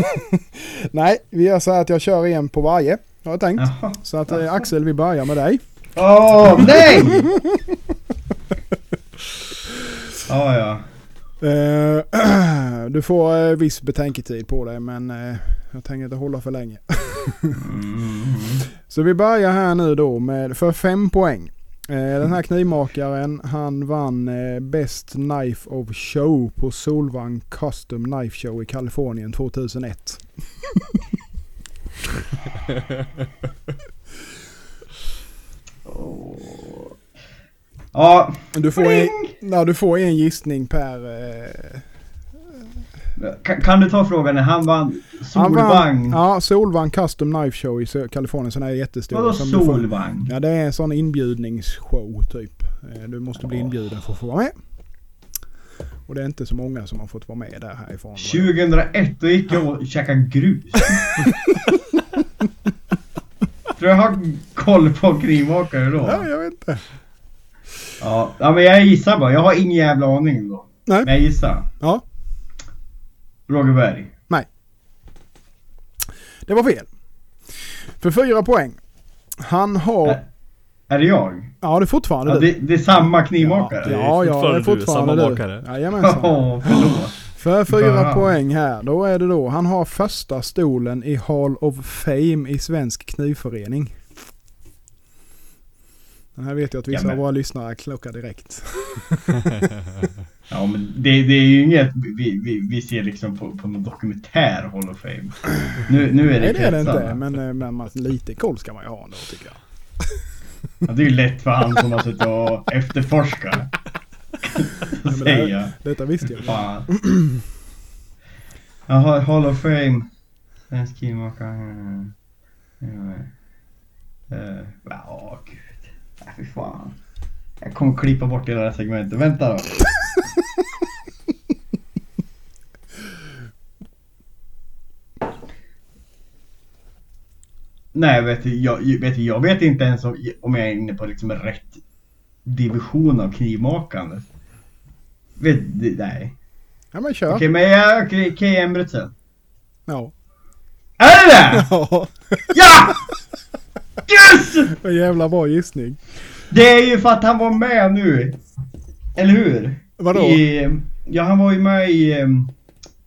Nej, vi gör så här att jag kör en på varje. Har jag tänkt. Jaha. Så att eh, Axel vi börjar med dig. Åh, nej! Ja, ja. Eh, du får eh, viss betänketid på dig men eh, jag tänker inte hålla för länge. Mm. Så vi börjar här nu då med för fem poäng. Den här knivmakaren han vann Best Knife of Show på Solvang Custom Knife Show i Kalifornien 2001. Ja, Du får en, ja, du får en gissning per... Eh, kan, kan du ta frågan när han vann solvagn? Ja, Solvang Custom Knife Show i Kalifornien. Sån här jättestor. Vadå du får-? Ja, det är en sån inbjudningsshow typ. Eh, Du måste bli inbjuden för att få vara med. Och det är inte så många som har fått vara med där härifrån. 2001, då gick jag och käkade grus. Tror jag har koll på knivmakare då? Ja, jag vet inte. Ja, ja men jag gissar bara. Jag har ingen jävla aning då. Nej. Men jag gissar. Ja, Roger Berg. det var fel. För fyra poäng. Han har... Ä- Är det jag? Ja, det är fortfarande Ja, det, det är samma knivmakare? Ja, ja, det är fortfarande du, fortfarande samma du. Jajamensan. För fyra Fan. poäng här. Då är det då. Han har första stolen i Hall of Fame i Svensk Knivförening. Den här vet jag att vissa Ja, men- av våra lyssnare klockar direkt. Ja men det, det är ju inget vi, vi, vi ser liksom på, på någon dokumentär Hall of Fame. Nu, nu är det Nej det är det inte, men, eh, men man, lite koll ska man ju ha ändå tycker jag. Ja, det är ju lätt för han som har suttit och efterforskat. det- Säga. Detta visste jag. Fan. Jaha, Hall of Fame. Svensk keymakare. Ja, eh, Ja, gud. Nej, fy fan. Jag kommer klippa bort hela det här segmentet. Vänta då. Nej, vet du, jag, vet du, jag vet inte ens om, om jag är inne på liksom rätt division av knivmakande. Vet, du, nej. Ja men kör. Okej, men jag, okej, K. Embretsen. Ja. Är det det? Ja, Ja! Yes! en jävla bra gissning. Det är ju för att han var med nu. Eller hur? Vadå? I, ja, han var ju med i... em,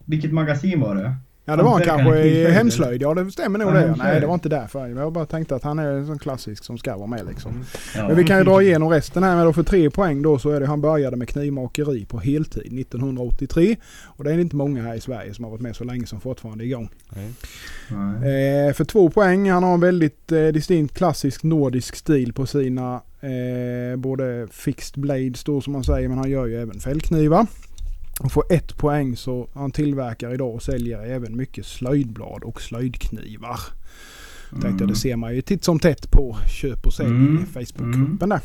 Vilket magasin var det? Ja det var han kanske i hemslöjd. Ja det stämmer nog Ja, det. Nej det var inte därför. Jag bara tänkte att han är en sån klassisk som ska vara med liksom. Ja. Men vi kan ju dra igenom resten här med då för tre poäng då så är det han började med knivmakeri på heltid 1983. Och det är inte många här i Sverige som har varit med så länge som fortfarande är igång. Nej. Nej. Eh, för två poäng, han har en väldigt eh, distinkt klassisk nordisk stil på sina eh, både fixed blades då som man säger men han gör ju även fällknivar. Och får ett poäng så han tillverkar idag och säljer även mycket slöjdblad och slöjdknivar. Tänkte jag, det ser man ju titt som tätt på köp och sälj Mm. i Facebookgruppen där.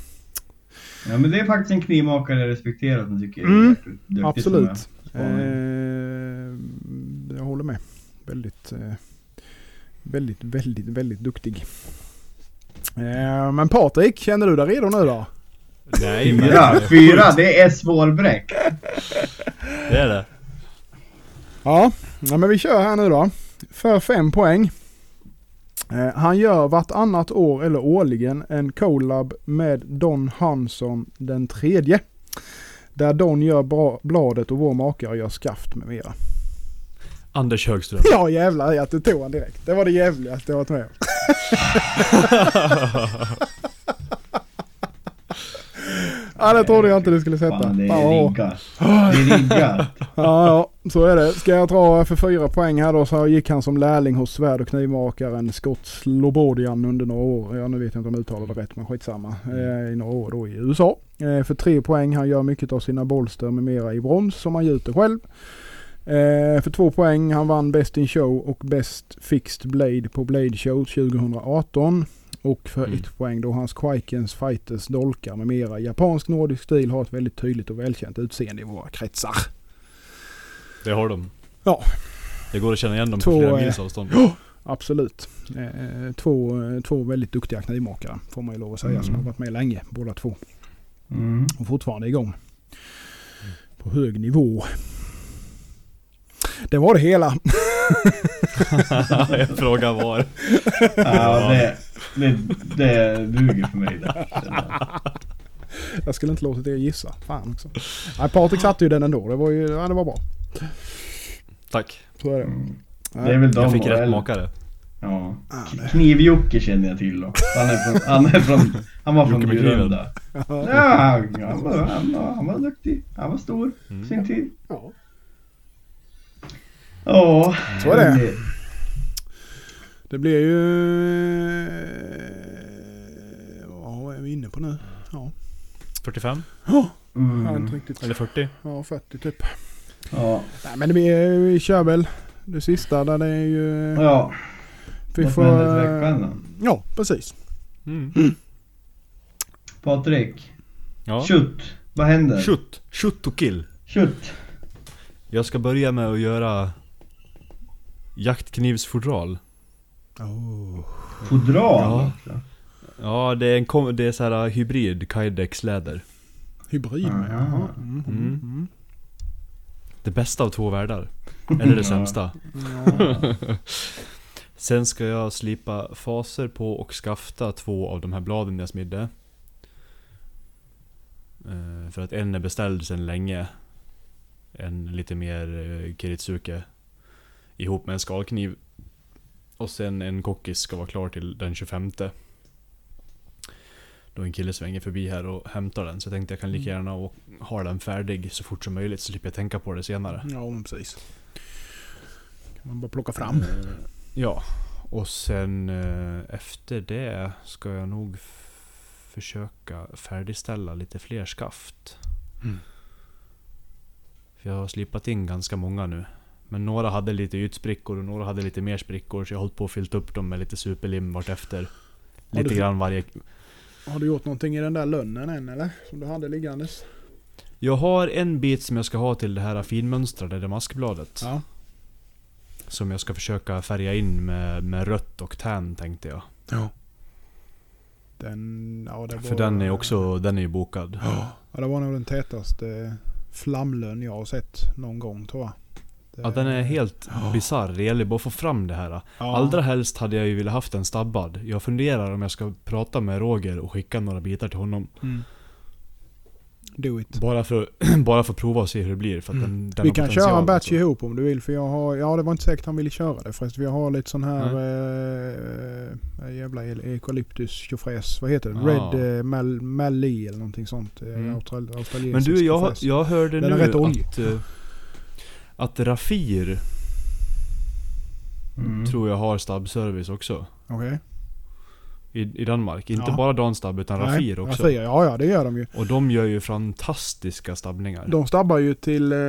Ja men det är faktiskt en knivmakare jag respekterar som tycker Mm, är jäkligt duktig Absolut. är. Eh, jag håller med. Väldigt, eh, väldigt, väldigt, väldigt duktig. Eh, men Patrik, känner du dig redo nu då? Nej men... Fyra, fyra, det är svårbräck. Det är det. Ja, ja men vi kör här nu då. För fem poäng. Eh, han gör vartannat år eller årligen en collab med Don Hansson den tredje. Där Don gör bra, bladet och vår makare gör skaft med mera. Anders Högström. Ja jävlar att du tog han direkt. Det var det jävligaste jag varit med om. Ja det trodde jag inte du skulle sätta. Fan, det är riggat. Det är riggat. Ja, ja, så är det. Ska jag dra för fyra poäng här då så gick han som lärling hos svärd och knivmakaren Scott Slobodian under några år. Ja, nu vet jag inte om jag uttalade rätt men skitsamma. Eh, I några år då i USA. Eh, för tre poäng, han gör mycket av sina bolster med mera i brons som han gjuter själv. Eh, för två poäng, han vann Best in Show och Best Fixed Blade på Blade Show 2018. Och för Mm. ett poäng då hans Quikens Fighters dolkar med mera japansk nordisk stil har ett väldigt tydligt och välkänt utseende i våra kretsar. Det har de. Ja. Det går att känna igen dem Två, på flera eh, mils avstånd. Absolut. Eh, två, eh, två väldigt duktiga knivmakare får man ju lov att säga Mm. som har varit med länge båda två. Mm. Och fortfarande igång. På hög nivå. Det var det hela. Jag frågar var. Ja, det, det, det duger för mig där. Jag skulle inte låtit er gissa. Fan också. Nej, Patrik satte ju den ändå. Det var ju ja, det var bra. Tack. Så är det. Mm. Det är väl de Jag fick rätt makare. Ja. Ah, Kniv-Jocke känner jag till då. Han är från, han är från, han var från. Bjurunda. Ja, han var, han, var, han var duktig. Han var stor Mm. sin tid. Ja. Ja. Så är det. Det blir ju... eh, Vad är vi inne på nu? Ja. 45? Jag har inte Mm. riktigt... Eller 40? Ja, 40 typ. Ja. Nej men det blir, vi kör väl det sista där det är ju... Ja. vi får... då? Ja, precis. Mm. Patrik. Ja. Shoot. Vad händer? Shoot. Shoot och kill. Shoot. Jag ska börja med att göra jaktknivsfodral. Oh. Fodral Ja. Ja, det är en kom- det är så här uh, hybrid Kydex läder. Hybrid. Aha. Jaha. Mm, mm. Det bästa av två världar. Eller det Ja. sämsta. Ja. Sen ska jag slipa faser på och skafta två av de här bladen jag smidde. Eh, För att en är beställd sedan länge. En lite mer eh, Kiritsuke. Ihop med en skalkniv. Och sen en kockis ska vara klar till den 25. Då en kille svänger förbi här och hämtar den. Så jag tänkte jag kan lika Mm. gärna och ha den färdig så fort som möjligt så slipper jag tänka på det senare. Ja, precis. Kan man bara plocka fram. Eh, Ja, och sen eh, efter det ska jag nog försöka färdigställa lite fler skaft. Mm. För jag har slipat in ganska många nu. Men några hade lite ytsprickor och några hade lite mer sprickor. Så jag har hållit på och fyllt upp dem med lite superlim vartefter. Lite du- grann varje... Har du gjort någonting i den där lönnen än eller? Som du hade liggandes? Jag har en bit som jag ska ha till det här finmönstrade damaskbladet. Ja. Som jag ska försöka färga in med, med rött och tan tänkte jag. Ja. Den, ja det var... För den är också, den är ju bokad. Ja, det var nog den tätaste flamlön jag har sett någon gång tror jag. Det- Ja den är helt Ja. bisarr. Det gäller bara att få fram det här. Ja. Allra helst hade jag ju velat haft den stabbad. Jag funderar om jag ska prata med Roger och skicka några bitar till honom. Mm. Do it. Bara för, bara för att prova och se hur det blir. För Mm. den, den Vi kan köra en batch alltså. ihop om du vill för jag har, ja det var inte säkert han ville köra det förresten. Jag har lite sån här eh, jävla eukalyptus tjofräs. Vad heter det? Ah. Red eh, Mal, Mali eller någonting sånt. Eh, Mm. austral- Men du, jag, jag hörde Den är nu rätt oljig. att, eh, att Rafir Mm. tror jag har stabbservice också. Okej. I, I Danmark. Inte Ja. bara Danstab utan Nej, Rafir också. Rafir, ja ja det gör de ju. Och de gör ju fantastiska stabbningar. De stabbar ju till, eh,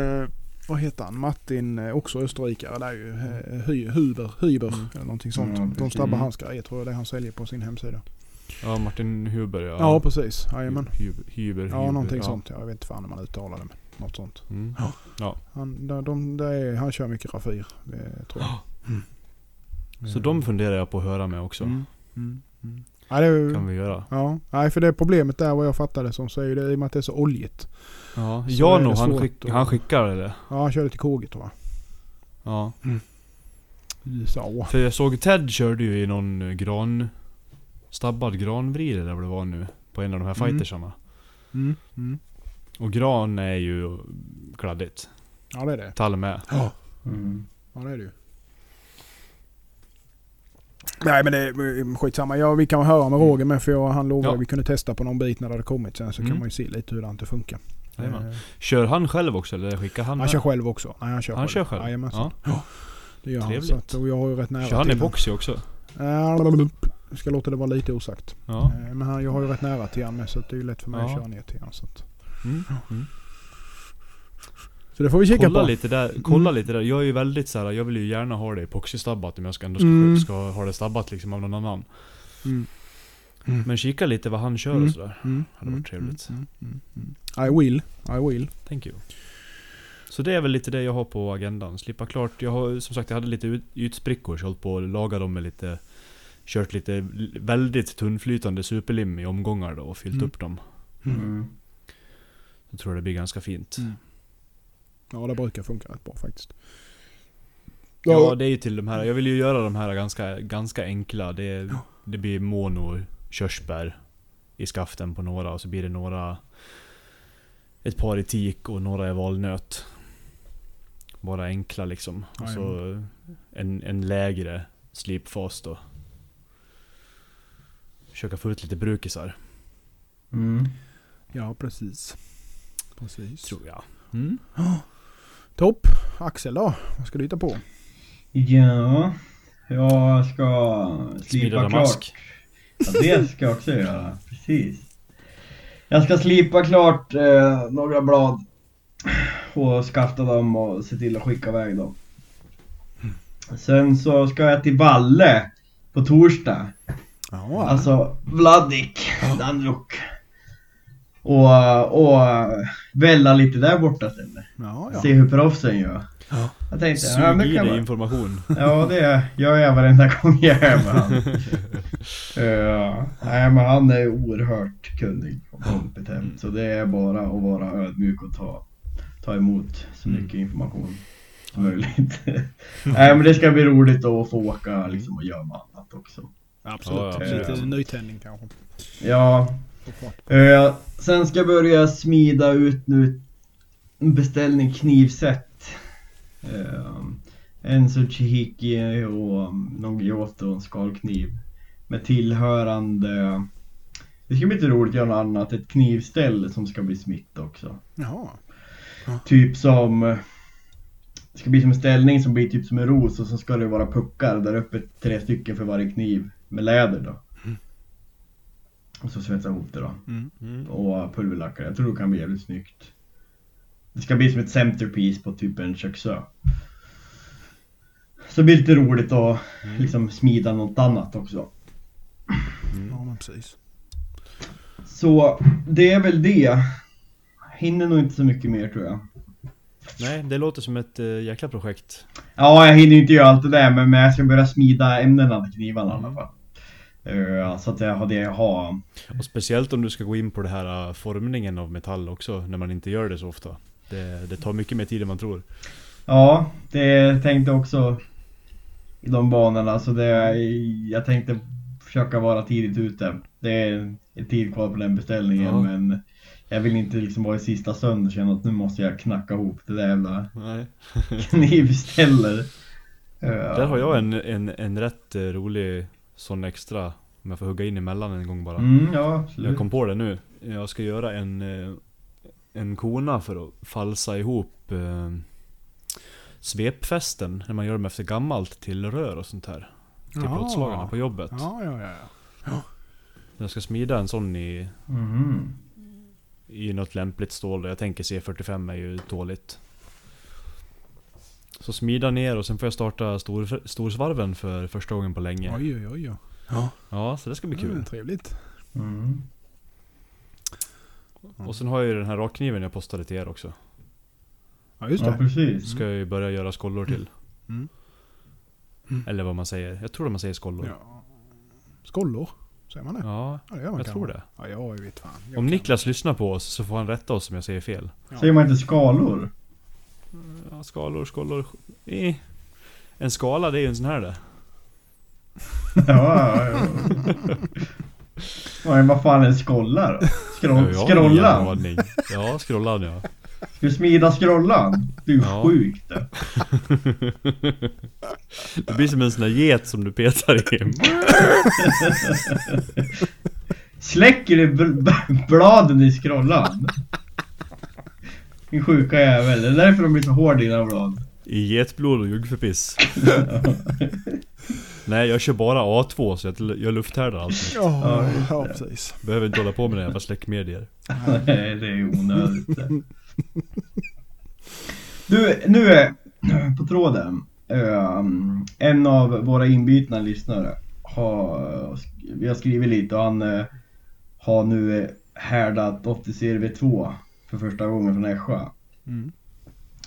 vad heter han, Martin, eh, också österrikare där ju. Eh, Huber, Hyber Mm. eller någonting sånt. Ja, de stabbar Mm. hans grejer tror jag det är han säljer på sin hemsida. Ja, Martin Huber ja. Ja, precis, jajamän. Hyber, Hyber, Ja, någonting ja. sånt. Jag vet inte fan hur man uttalar det. Men något sånt. Mm. Han, de, de, det är, han kör mycket Rafir, det tror jag. Så de funderar jag på att höra med också. Mm. Mm. Mm. Ja, det Kan vi göra. ja, nej för det problemet där vad jag fattade som så är ju det i och med att det är så oljigt. Ja, Jano det han, skick, att- han skickar det. Ja, han körde till tror jag. Ja. USA. För jag såg Ted körde ju i någon eh, gran... Stabbad granvrid eller vad det var nu. På en av de här Mm. fightersarna. Mm. Mm. Och gran är ju kladdigt. Ja det är det. Tall med. Ja. Mm. Ja det är det ju. Nej men det är skitsamma. Ja, vi kan höra med Roger med för jag, han lovade Ja. att vi kunde testa på någon bit när det hade kommit sen så Mm. kan man ju se lite hur det inte funkar. Jajamän. Eh, Kör han själv också eller skickar han han med? kör själv också. Nej han kör Han själv. kör själv? Jajamensan. Ja. Det gör han. Trevligt. Så att, och jag har ju rätt nära Kör han till epoxy också? Jag ska låta det vara lite osagt. Ja. Eh, Men han, jag har ju rätt nära till honom med så det är ju lätt för mig Ja. att köra ner till. Så, att, Mm. Mm. så det får vi kika Kolla på. lite där, kolla Mm. lite där. Jag är ju väldigt så här, jag vill ju gärna ha det epoxystabbat om jag ska ändå ska, Mm. ska ha det stabbat liksom av någon annan. Mm. Mm. Men kika lite vad han kör Mm. och sådär. Mm. hade varit trevligt. Mm. Mm. Mm. I will. I will. Thank you. Så det är väl lite det jag har på agendan. Slippa klart. Jag har som sagt jag hade lite ut- ytsprickor så jag hållit på att laga dem med lite Kört lite väldigt tunnflytande superlim i omgångar då och fyllt Mm. upp dem. Mm. Jag tror det blir ganska fint. Mm. Ja det brukar funka rätt bra faktiskt. Ja det är ju till de här, jag vill ju göra de här ganska, ganska enkla. Det, det blir mono körsbär i skaften på några och så blir det några Ett par i teak och några i valnöt. Bara enkla liksom. Och så en, en lägre slipfas då. Försöka få ut lite brukisar, Mm. Ja precis. Precis. tror jag. Mm. Topp. Axel då? Vad ska du hitta på? Ja, jag ska slipa klart. Ja, det ska jag också göra. Precis. Jag ska slipa klart eh, några blad och skafta dem och se till att skicka iväg dem. Sen så ska jag till Valle på torsdag. Ja, Alltså Vladik, Danjuk. Och, och välla lite där borta sen. ja, ja. Se hur proffsen gör. Ja. Jag tänkte, ja, Sug men i dig man, information. Ja, det gör jag varenda gång jag är med han. uh, nej, men han är oerhört kunnig och kompetent. Så det är bara att vara ödmjuk och ta, ta emot så Mm. mycket information som möjligt. nej, men det ska bli roligt att få åka liksom, och göra annat också. Absolut. Ja, ja, Lite absolut. nytändning kanske. Ja. Eh, sen ska jag börja smida ut nu beställning knivset. Eh, en Tsuchihiki och någon Giotto och en skalkniv. Med tillhörande Det ska bli lite roligt att göra något annat. Ett knivställ som ska bli smitt också. Jaha. Typ som... Det ska bli som en ställning som blir typ som en ros och så ska det vara puckar där uppe, tre stycken för varje kniv. Med läder då. Och så svetsa ihop det då. Mm. Och pulverlacka. Jag tror det kan bli jävligt snyggt. Det ska bli som ett centerpiece på typ en köksö. Så det blir lite roligt att liksom smida något annat också. Ja men precis. Så det är väl det. Hinner nog inte så mycket mer tror jag. Nej, det låter som ett uh, jäkla projekt. Ja, jag hinner inte göra allt det där men, men jag ska börja smida ämnena till knivarna i alla fall. Eh, så att jag har det jag har. Och speciellt om du ska gå in på det här uh, formningen av metall också, när man inte gör det så ofta. Det, det tar mycket mer tid än man tror. Ja, det tänkte också i de banorna. Så det, jag tänkte försöka vara tidigt ute. Det är tid kvar på den beställningen Ja. men jag vill inte liksom vara i sista stund och känna att nu måste jag knacka ihop det där jävla Nej. knivställer. Där har jag en, en, en rätt eh, rolig sån extra, om jag får hugga in emellan en gång bara. Mm, ja. Jag kom på det nu. Jag ska göra en, eh, en kona för att falsa ihop eh, svepfästen, när man gör dem efter gammalt, till rör och sånt här. Till Jaha. plåtslagarna på jobbet. Ja, ja, ja. ja. Jag ska smida en sån i, Mhm. i något lämpligt stål. Jag tänker C45 är ju dåligt. Så smida ner och sen får jag starta stor, storsvarven för första gången på länge. Oj, oj, oj. oj. Ja, så det ska bli kul. Mm, trevligt. Mm. Och sen har jag ju den här rakkniven jag postade till er också. Ja, just Ja, det. precis. Ska jag ju börja göra skollor till. Mm. Eller vad man säger. Jag tror att man säger skollor. Ja, Ja. Skollor, säger man det? Ja, det gör man jag kanske. tror det. Ja, jag vet fan. Jag Om kan- Niklas lyssnar på oss så får han rätta oss om jag säger fel. Säger man inte skalor? Ja, skalor, skollor... Eh. En skala det är ju en sån här det. ja, ja, ja. Men vad fan är en skolla då? Skroll, Ja, aning. Ja, scrollan ja. Ska du smida scrollan? Du är Ja. sjukt det. Det blir som en sån där get som du petar i. Släcker du bl- bl- bladen i scrollan? Din sjuka jävel. Det är därför de blir så hårda dina blad. I getblod och jungfrupiss. Nej, jag kör bara A2 så jag, jag lufthärdar allt. Ja, ja, precis. Behöver inte hålla på med det jävla släckmedier. Nej, det är ju onödigt. Du, nu är på tråden. ehm, en av våra inbytna lyssnare har, vi har skrivit lite och han eh, har nu härdat 80 CRV2 för första gången från Ässja. Mm.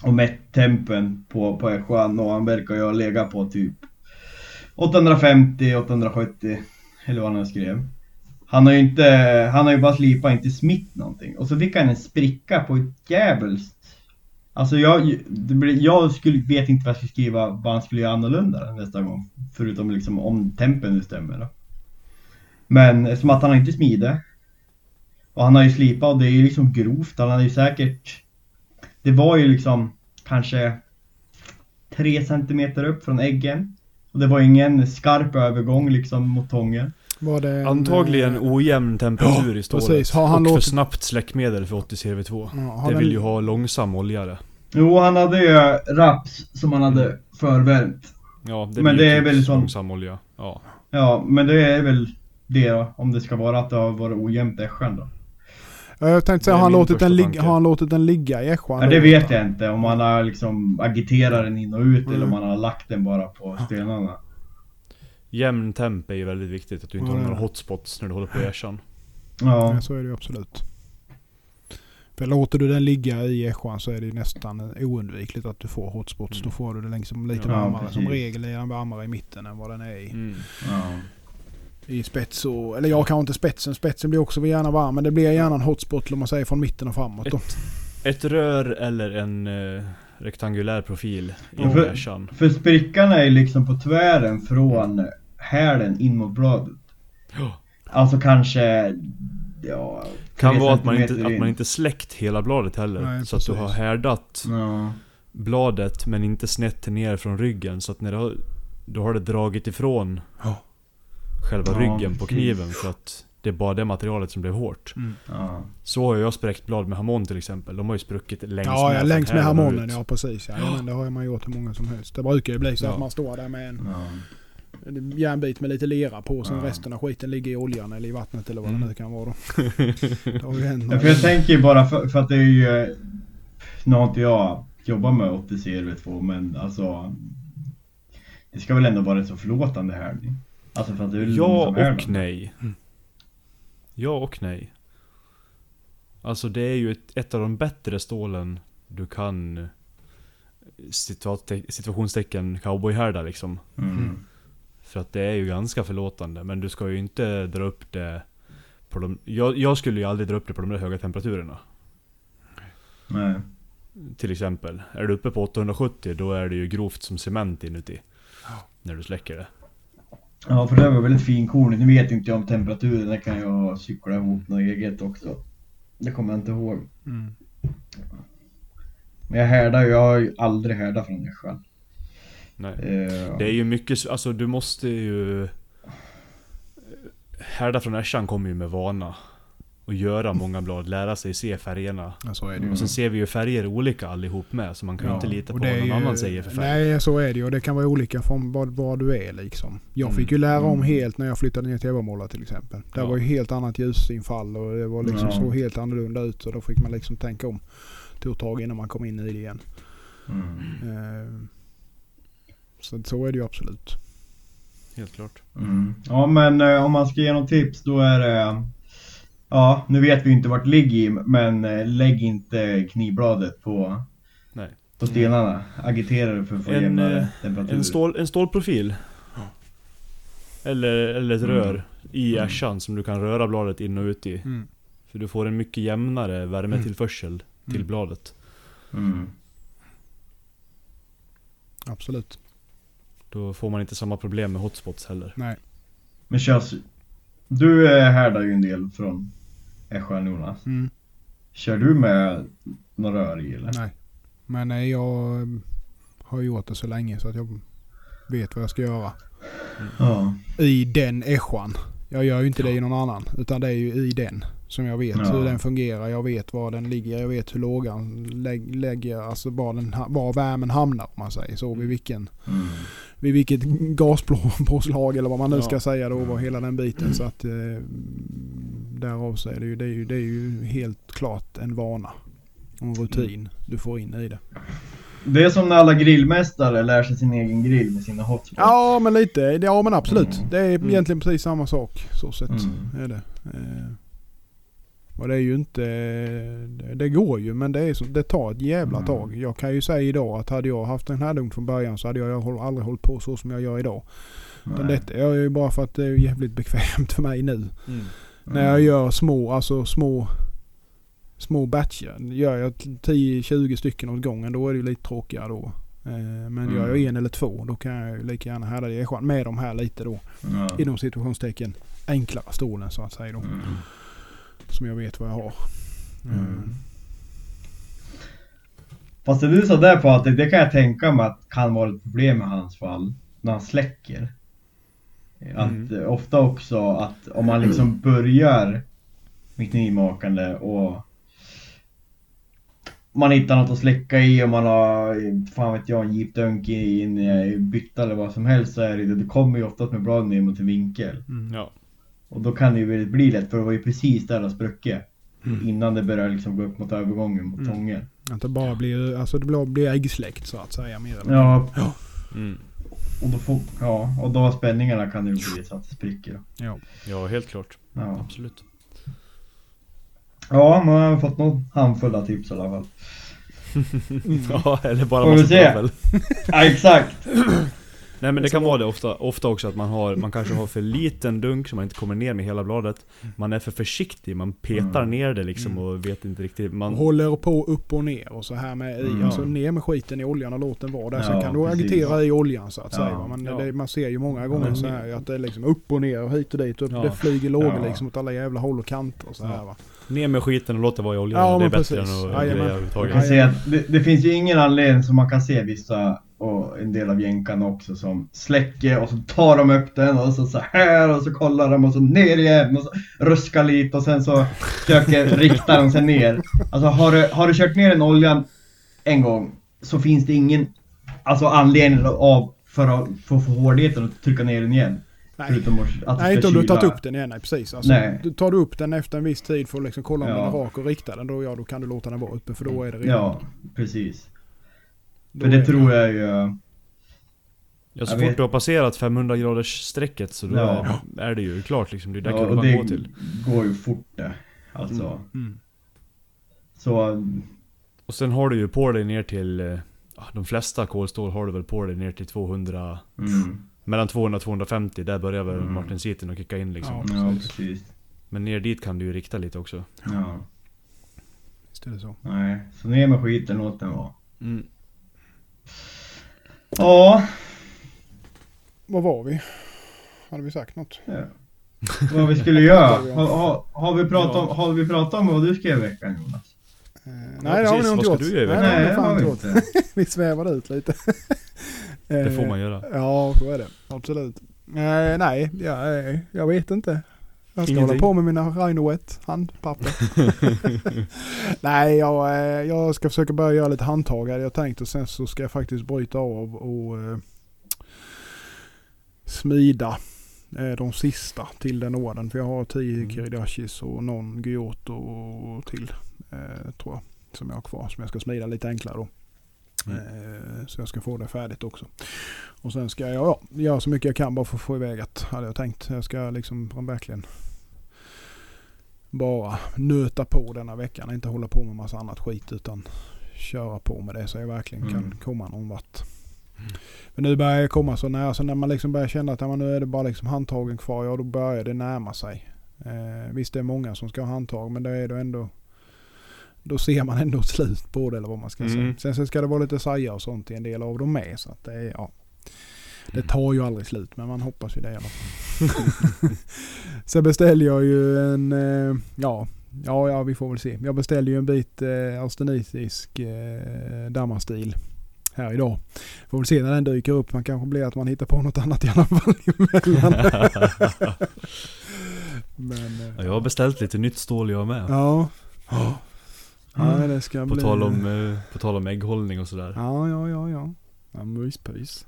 Och mätt tempen på, på Ässjan och han verkar ju ha legat på typ 850, 870 eller vad han skrev. Han har ju inte, han har ju bara slipat, inte smitt någonting. Och så fick han en spricka på ett djävulskt Alltså jag, det jag skulle, vet inte vad jag ska skriva, vad han skulle göra annorlunda nästa gång. Förutom liksom om tempen nu stämmer då. Men som att han har inte smide. Och han har ju slipat och det är ju liksom grovt. Han hade ju säkert... Det var ju liksom kanske 3 centimeter upp från äggen. Och det var ingen skarp övergång liksom mot tången. Var det en, Antagligen eh, ojämn temperatur Ja, i stålet. precis. Har han och för låtit- snabbt släckmedel för 80 CV2. Ja, det den- vill ju ha långsam oljare. Jo, han hade ju raps som han hade förvärmt. Ja, det Men det är typ väl som- långsam olja. Ja. Ja, men det är väl det då, om det ska vara att det har varit ojämnt ässjan då. Ja, Jag tänkte säga, har han, låtit den ligga, har han låtit den ligga i Ässjan? Ja, det vet jag inte om han har liksom agiterat den in och ut eller om Mm. han har lagt den bara på stenarna. Jämn temp är ju väldigt viktigt. Att du inte Ja, har några det. hotspots när du håller på i ässjan. Ja, Ja, så är det ju absolut. För låter du den ligga i Ässjan så är det ju nästan oundvikligt att du får hotspots. Mm. Då får du den liksom lite Ja, varmare. precis. Som regel är den varmare i mitten än vad den är i, Mm. ja. I spets. Och, eller jag kanske inte spetsen. Spetsen blir också gärna varm. Men det blir gärna en hotspot om man säger från mitten och framåt. Då. Ett rör eller en eh, rektangulär profil i Ja, för-. För sprickan är liksom på tvären från hälen in mot bladet. Ja. Alltså kanske, ja... Kan vara att man, inte, att man in. inte släckt hela bladet heller. Nej, så att du precis. har härdat Ja. bladet men inte snett ner från ryggen. Så att när du har, då har det dragit ifrån Ja. Själva Ja, ryggen på kniven. Så att Det är bara det materialet som blev hårt. Ja. Så har jag spräckt blad med harmon till exempel. De har ju spruckit längs Ja, ja från längs med och ut. Ja, precis. Ja, men det har man gjort hur många som helst. Det brukar ju bli så Ja. att man står där med en Ja. en järnbit med lite lera på. Sen Ja. resten av skiten ligger i oljan eller i vattnet eller vad Mm. det nu kan vara då. Det har ju hänt Ja, några för jag tänker ju bara för, för att det är ju... Nu har inte jag jobbat med 80 CRV2 men alltså... Det ska väl ändå vara rätt så förlåtande här. Alltså för att det är Ja och det. nej. Mm. Ja och nej. Alltså det är ju ett, ett av de bättre stålen du kan situate- situationstecken cowboyhärda liksom. Mm. För att det är ju ganska förlåtande. Men du ska ju inte dra upp det på de... Jag, jag skulle ju aldrig dra upp det på de där höga temperaturerna. Nej. Till exempel. Är du uppe på 870 då är det ju grovt som cement inuti. När du släcker det. Ja för det var väldigt finkornigt. Nu vet inte jag om temperaturen. Det kan jag cykla ihop något eget också. Det kommer jag inte ihåg. Mm. Men jag härdar ju. Jag har ju aldrig härdat från Nässjön. Nej. Eh, Det är ju mycket, alltså du måste ju... Härda från Äschan kommer ju med vana. Och göra många blad, lära sig se färgerna. Ja, så är det ju. Mm. Och sen ser vi ju färger olika allihop med, så man kan ju Ja, inte lita på vad någon ju- annan säger för färg. Nej, så är det ju. Och det kan vara olika från vad, vad du är liksom. Jag Mm. fick ju lära om Mm. helt när jag flyttade ner till Evermåla till exempel. Det Ja. var ju helt annat ljusinfall och det var liksom Ja. så helt annorlunda ut. Så då fick man liksom tänka om. Tog tag innan man kom in i det igen. Mm. Eh, Så, så är det ju absolut. Helt klart. Mm. Ja men eh, om man ska ge något tips då är det Ja, nu vet vi inte vart det ligger i men eh, lägg inte knivbladet på, Nej. på stenarna. Agitera det för att få En, jämnare eh, temperatur. En, stål, en stålprofil. Eller, eller ett Mm. rör i Mm. Äschan som du kan röra bladet in och ut i. Mm. För du får en mycket jämnare värmetillförsel till Mm. bladet. Mm. Absolut. Då får man inte samma problem med hotspots heller. Nej. Men körs, du eh, härdar ju en del från Jonas. Mm. Kör du med några rör i eller? Nej. Men eh, jag eh, har gjort det så länge så att jag vet vad jag ska göra. Ja. I den äschan. Jag gör ju inte det i någon annan. Utan det är ju i den. Som jag vet Ja. hur den fungerar. Jag vet var den ligger. Jag vet hur lågan lägg, lägger. Alltså var, den, var värmen hamnar om man säger så. Vid vilken Mm. Vid vilket gaspåslag eller vad man nu Ja. ska säga då. Var hela den biten. Så att eh, därav så är det ju, det är ju, det är ju helt klart en vana. Och en rutin du får in i det. Det är som när alla grillmästare lär sig sin egen grill med sina hotspots. Ja men lite, ja men absolut. Mm. Det är Mm. egentligen precis samma sak. Så sett Mm. är det. Eh, och det är ju inte, det, går ju men det, är det tar ett jävla Mm. tag. Jag kan ju säga idag att hade jag haft den här lugnt från början så hade jag aldrig hållit på så som jag gör idag. Detta är ju bara för att det är jävligt bekvämt för mig nu. Mm. När jag gör små, alltså små små batcher. Gör jag 10-20 stycken åt gången då är det ju lite tråkigare då. Eh, Men gör jag Mm. en eller två då kan jag ju lika gärna härda det med de här lite då Ja. inom situationstecken enklare stolen så att säga då. Mm. Som jag vet vad jag har. Mm. Mm. Fast det du sa där på att det, det kan jag tänka mig att kan vara ett problem i hans fall. När han släcker. Att Mm. eh, ofta också att om man liksom börjar med knivmakande och man hittar något att släcka i och man har, fan vet jag, en jeepdunk i en eh, bytta eller vad som helst så är det, det kommer ju oftast med bladen ner mot en vinkel. Mm. Ja. Och då kan det ju väl bli lätt för det var ju precis där det spruckit. Mm. Innan det börjar liksom gå upp mot övergången mot Mm. tången. Att det bara blir, alltså det blir, äggsläkt så att säga mer eller Ja, Mm. och då får, ja, och då spänningarna kan det ju bli så att det spricker. Ja. ja, helt klart. Ja, Absolut. ja man har fått någon handfull av tips i alla fall. ja, eller bara massa travel. Ja, exakt! Nej men det kan vara det ofta, ofta också att man har, man kanske har för liten dunk så man inte kommer ner med hela bladet. Man är för försiktig, man petar Mm. ner det liksom Mm. och vet inte riktigt. Och Man, håller på upp och ner och så här med i, Mm. alltså ner med skiten i oljan och låt den vara där. Sen Ja, kan du precis. agitera i oljan så att Ja. säga. va. Men Ja. det, man ser ju många gånger så här att det är liksom upp och ner och hit och dit och Ja. det flyger lågor Ja. liksom åt alla jävla håll och kanter och så här Ja. va. Ner med skiten och låt det vara i oljan. Ja, det är men bättre precis. än att Jajamän. greja överhuvudtaget. kan säga att det, det finns ju ingen anledning som man kan se vissa och en del av jänkarna också som släcker och så tar de upp den och så, så här och så kollar de och så ner igen och så ruskar lite och sen så försöker rikta de sig ner. Alltså har du, har du kört ner den oljan en gång så finns det ingen alltså anledning av för att få för hårdheten att trycka ner den igen. Nej. Förutom att, att Nej, inte om du tagit kyla. upp den igen. Nej, precis. Alltså, Nej. Du tar du upp den efter en viss tid för att liksom kolla om Ja. den är rak och rikta den. Då, ja, då kan du låta den vara uppe för då är det redan... Ja, precis. då För det är tror jag ju... Ja, så Jag fort vet- du har passerat 500 graders strecket så då Ja. är, det ju klart liksom. Det är där Ja, kurvan och det går till. går ju fort det. Alltså. Mm. Så... Och sen har du ju på dig ner till... eh, De flesta kolstål har du väl på dig ner till 200... Mm. Mellan 200 och 250, där börjar väl Mm. martensiten att kicka in liksom. Ja. Ja, precis. Men ner dit kan du ju rikta lite också. Ja. Visst är det så. Nej, så ner med skiten låt den vara. Mm. Ja. Var var vi? Hade vi sagt något? ja. Vad vi skulle göra. Har, har, har, vi pratat om, har vi pratat om vad du skrev i veckan Jonas? Eh, nej, det har vi nog inte Vad gjort. ska du göra i Nej, veckan? det har vi inte. vi svävade ut lite. Det får Eh, man göra. Ja, så är det. Absolut. Eh, nej, jag, eh, jag vet inte. Jag ska Ingenting. hålla på med mina Rhino-wet handpapper. nej, jag, eh, jag ska försöka börja göra lite handtag hade jag tänkt och sen så ska jag faktiskt bryta av och smida de sista till den orden. För jag har 10 Mm. Kiridashis och någon Gyoto till tror jag. Som jag har kvar som jag ska smida lite enklare då. Mm. Eh, Så jag ska få det färdigt också. Och sen ska jag ja, göra så mycket jag kan bara för att få iväg det. Hade jag tänkt. Jag ska liksom verkligen bara nöta på denna veckan. Inte hålla på med massa annat skit utan köra på med det så jag verkligen kan Mm. komma någon vart. Men nu börjar jag komma så nära. Så när man liksom börjar känna att ja, nu är det bara liksom handtagen kvar. Ja då börjar det närma sig. Eh, visst det är många som ska ha handtag men det är då ändå då ser man ändå slut på det eller vad man ska säga. Mm. Sen så ska det vara lite saja och sånt i en del av dem med. Så att det är, ja. Det tar ju aldrig slut men man hoppas ju det i alla fall. Sen beställde jag ju en, eh, ja, ja, ja vi får väl se. Jag beställde ju en bit eh, austenitisk eh, dammastil här idag. Får väl se när den dyker upp. Man kanske blir att man hittar på något annat i alla fall emellan. men, eh, Ja, jag har beställt lite nytt stål jag med. ja. Ja, det ska På bli... tal om, eh, på tal om ägghållning och sådär. Ja, ja, ja, ja. ja myspys.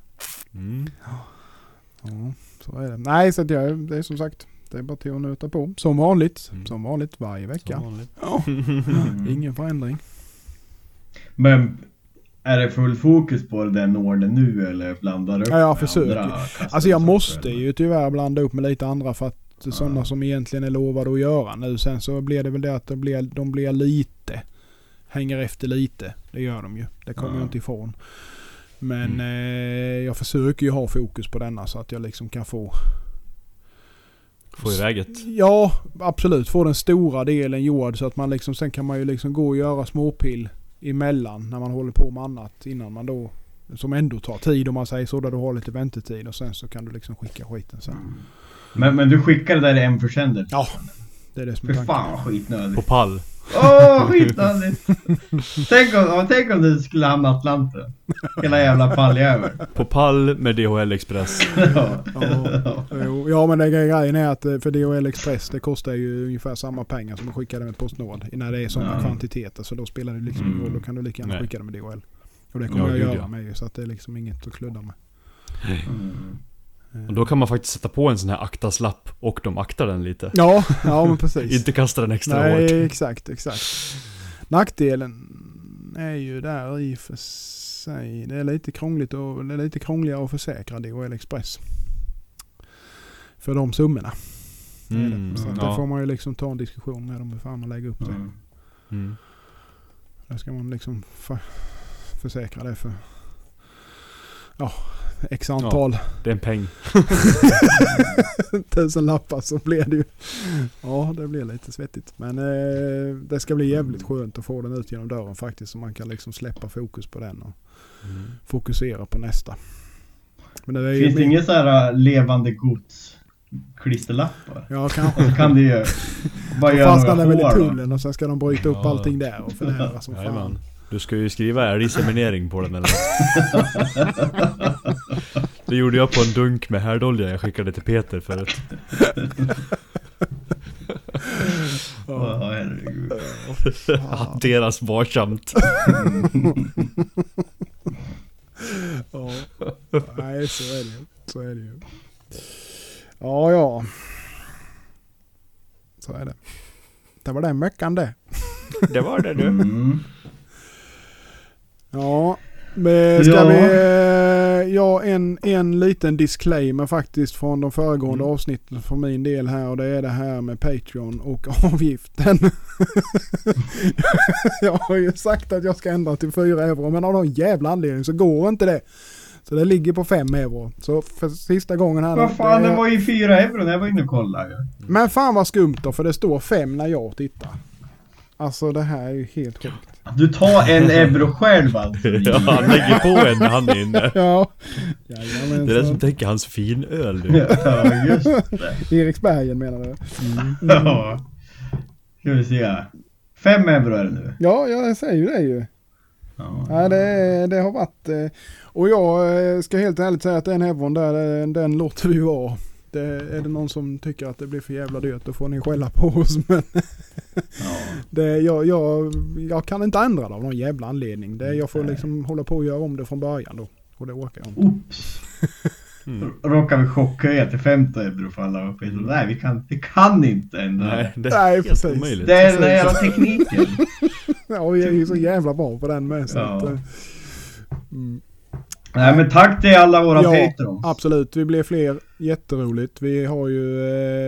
Mm. Ja, så är det. Nej, så att jag, det är som sagt, det är bara till att nöta på. Som vanligt. Mm. Som vanligt varje vecka. Som vanligt. Ja, Mm. ingen förändring. Men är det full fokus på den orden nu eller blandar du upp Ja, jag med försöker. andra Alltså jag måste eller? ju tyvärr blanda upp med lite andra för att Ja. sådana som egentligen är lovade att göra nu. Sen så blir det väl det att de blir, de blir lite, hänger efter lite. Det gör de ju. Det kommer Ja. jag inte ifrån. Men Mm. eh, jag försöker ju ha fokus på denna så att jag liksom kan få Få iväg ett. Ja, absolut. Få den stora delen gjord så att man liksom, sen kan man ju liksom gå och göra småpill emellan när man håller på med annat innan man då, som ändå tar tid om man säger så, där du har lite väntetid och sen så kan du liksom skicka skiten sen. Men, men du skickar det där en försändare? Ja, det är det som är Fy fan vad skitnödigt. På pall. Åh, skitnödigt! tänk, om, tänk om du skulle hamna i Atlanten. Hela jävla palljävel. På pall med DHL Express. ja. Ja, ja men det grejen är att eh, för DHL Express det kostar ju ungefär samma pengar som att skicka det med Postnord. När det är sådana Ja. kvantiteter så då spelar det liksom ingen Mm. roll. Då kan du lika gärna Nej. skicka det med DHL. Och det kommer Ja, jag gud, göra ja. med ju så att det är liksom inget att kludda med. Mm. Och då kan man faktiskt sätta på en sån här aktaslapp och de aktar den lite. Ja, ja men precis. Inte kasta den extra Nej, hårt. exakt, exakt. Nackdelen är ju där i för sig. Det är lite krångligt och det är lite krångligare att försäkra DHL Express. För de summorna. Det är Mm, det. Så ja. där får man ju liksom ta en diskussion med dem hur fan man lägger upp det. Mm. Mm. Där ska man liksom för, försäkra det för ja, x antal Det är en peng. tusen lappar så blir det ju. Ja, det blir lite svettigt. Men eh, det ska bli jävligt skönt att få den ut genom dörren faktiskt. Så man kan liksom släppa fokus på den och Mm. fokusera på nästa. Men det Finns det min- inga så här äh, levande gods klisterlappar? Ja, kanske. Så kan du ju Bara göra fastnar den väl i några tullen och sen ska de bryta upp Ja. allting där och fördärva som fan. Jajamän. Du ska ju skriva älgseminering på den eller Det gjorde jag på en dunk med härdolja jag skickade till Peter förut. Ja, herregud. Hanteras varsamt. Ja. Nej, så är det ju. Så är det ju. Ja, ja. Så är det. Det var den veckan det. Det var det du. Mm. Ja, men ska Ja. vi... eh, Ja, en, en liten disclaimer faktiskt från de föregående Mm. avsnitten för min del här och det är det här med Patreon och avgiften. jag har ju sagt att jag ska ändra till 4 euro men av någon jävla anledning så går inte det. Så det ligger på 5 euro. Så för sista gången här Vad fan, det- det var ju 4 euro när jag var inne och kollade. Men fan vad skumt då för det står 5 när jag tittar. Alltså det här är ju helt sjukt. Du tar en euro själv alltså. Ja, han lägger på en när han är inne. Ja. Det är det som tänker hans finöl du. Ja, just det. Eriksbergen menar du? Ja. Ska vi se. 5 euro är det nu. Ja, jag säger ju det ju. Ja. Ja, det, det har varit... eh, Och jag eh, ska helt ärligt säga att den euron där, den, den låter vi vara. Det, är det någon som tycker att det blir för jävla dyrt då får ni skälla på oss. Men Ja. det, jag, jag, jag kan inte ändra det av någon jävla anledning. Det, jag får liksom hålla på och göra om det från början då. Och det orkar jag inte. Oops. Mm. Råkar vi chockhöja till 15 euro för alla uppe. Nej, vi kan, vi kan inte ändra Nej, det. är Nej, helt precis. omöjligt. Det är den där jävla tekniken. Ja, vi är ju så jävla bra på den med. Så Ja. att, eh, mm. Nej men tack till alla våra Ja, patrons. Absolut, vi blir fler. Jätteroligt. Vi har ju,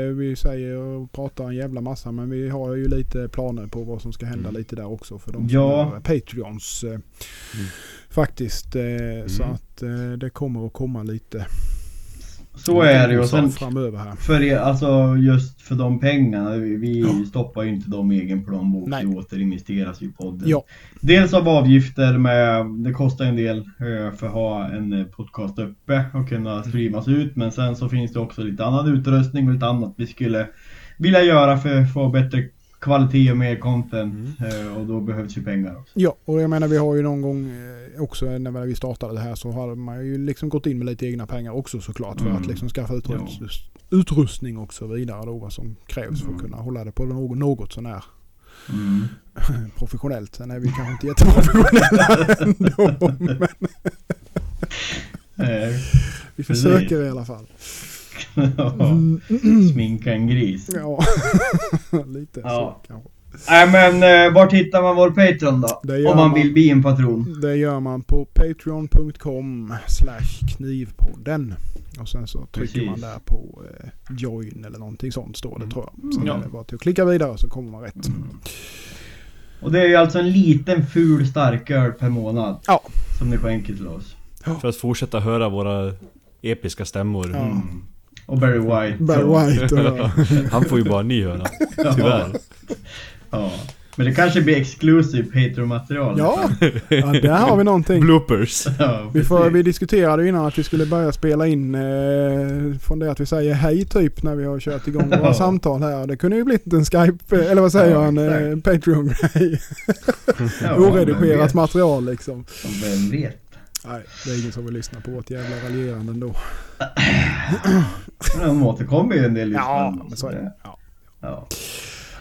eh, vi säger och pratar en jävla massa men vi har ju lite planer på vad som ska hända lite där också för de Ja. som är Patreons. Eh, Faktiskt. Eh, Så att eh, det kommer att komma lite Så är det ju. Och sen framöver här. för er, alltså just för de pengarna. Vi, vi stoppar ju inte dem i egen plånbok. Nej. Det återinvesteras ju i podden. Ja, Dels av avgifter med, det kostar en del eh, för att ha en eh, podcast uppe och kunna streamas ut. Men sen så finns det också lite annan utrustning och lite annat vi skulle vilja göra för att få bättre kvalitet och mer content. eh, Och då behövs ju pengar också. ja, och jag menar vi har ju någon gång eh, också när vi startade det här så har man ju liksom gått in med lite egna pengar också såklart för Mm. att liksom skaffa Ja. utrust, utrustning och så vidare då vad som krävs för att Mm. kunna hålla det på något, något sånär Mm. professionellt. Sen är vi kanske inte jätteprofessionella ändå. Men vi försöker i alla fall. Mm. Sminka en gris. Ja, lite Ja. så kanske. Nej men eh, var hittar man vår Patreon då? Om man man. vill bli en patron. Det gör man på patreon.com slash knivpodden. Och sen så trycker Precis. man där på eh, join eller någonting sånt står det tror jag. Sen Ja. är det bara till att klicka vidare så kommer man rätt. Och det är ju alltså en liten ful starköl per månad. Ja. Som ni skänker till oss. För att fortsätta höra våra episka stämmor. Mm. Och Barry White. Barry White och, Han får ju bara en ny höna. Tyvärr. Ja. Men det kanske blir exclusive Patreon-material. ja, ja, där har vi någonting. Bloopers. ja Vi, får, vi diskuterade ju innan att vi skulle börja spela in eh, från det att vi säger hej typ när vi har kört igång våra Ja. samtal här. Det kunde ju blivit en Skype, eh, eller vad säger Ja, jag, en eh, Patreon-grej. Oredigerat material liksom. Vem vet? Nej, det är ingen som vill lyssna på vårt jävla raljerande ändå. Men De återkommer ju en del Ja, lyssnare. men så är det. Ja. Ja.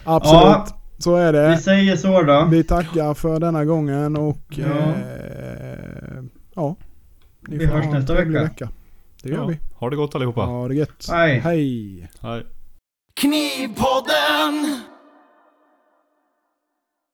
Absolut, så är Vi det. säger så då. Vi tackar för denna gången och Ja. eh, ja. Ni Vi får hörs nästa trevlig vecka. Det gör Ja. vi. Ha det gott allihopa. Ha det gött. Hej. Hej. Hej. Knivpodden!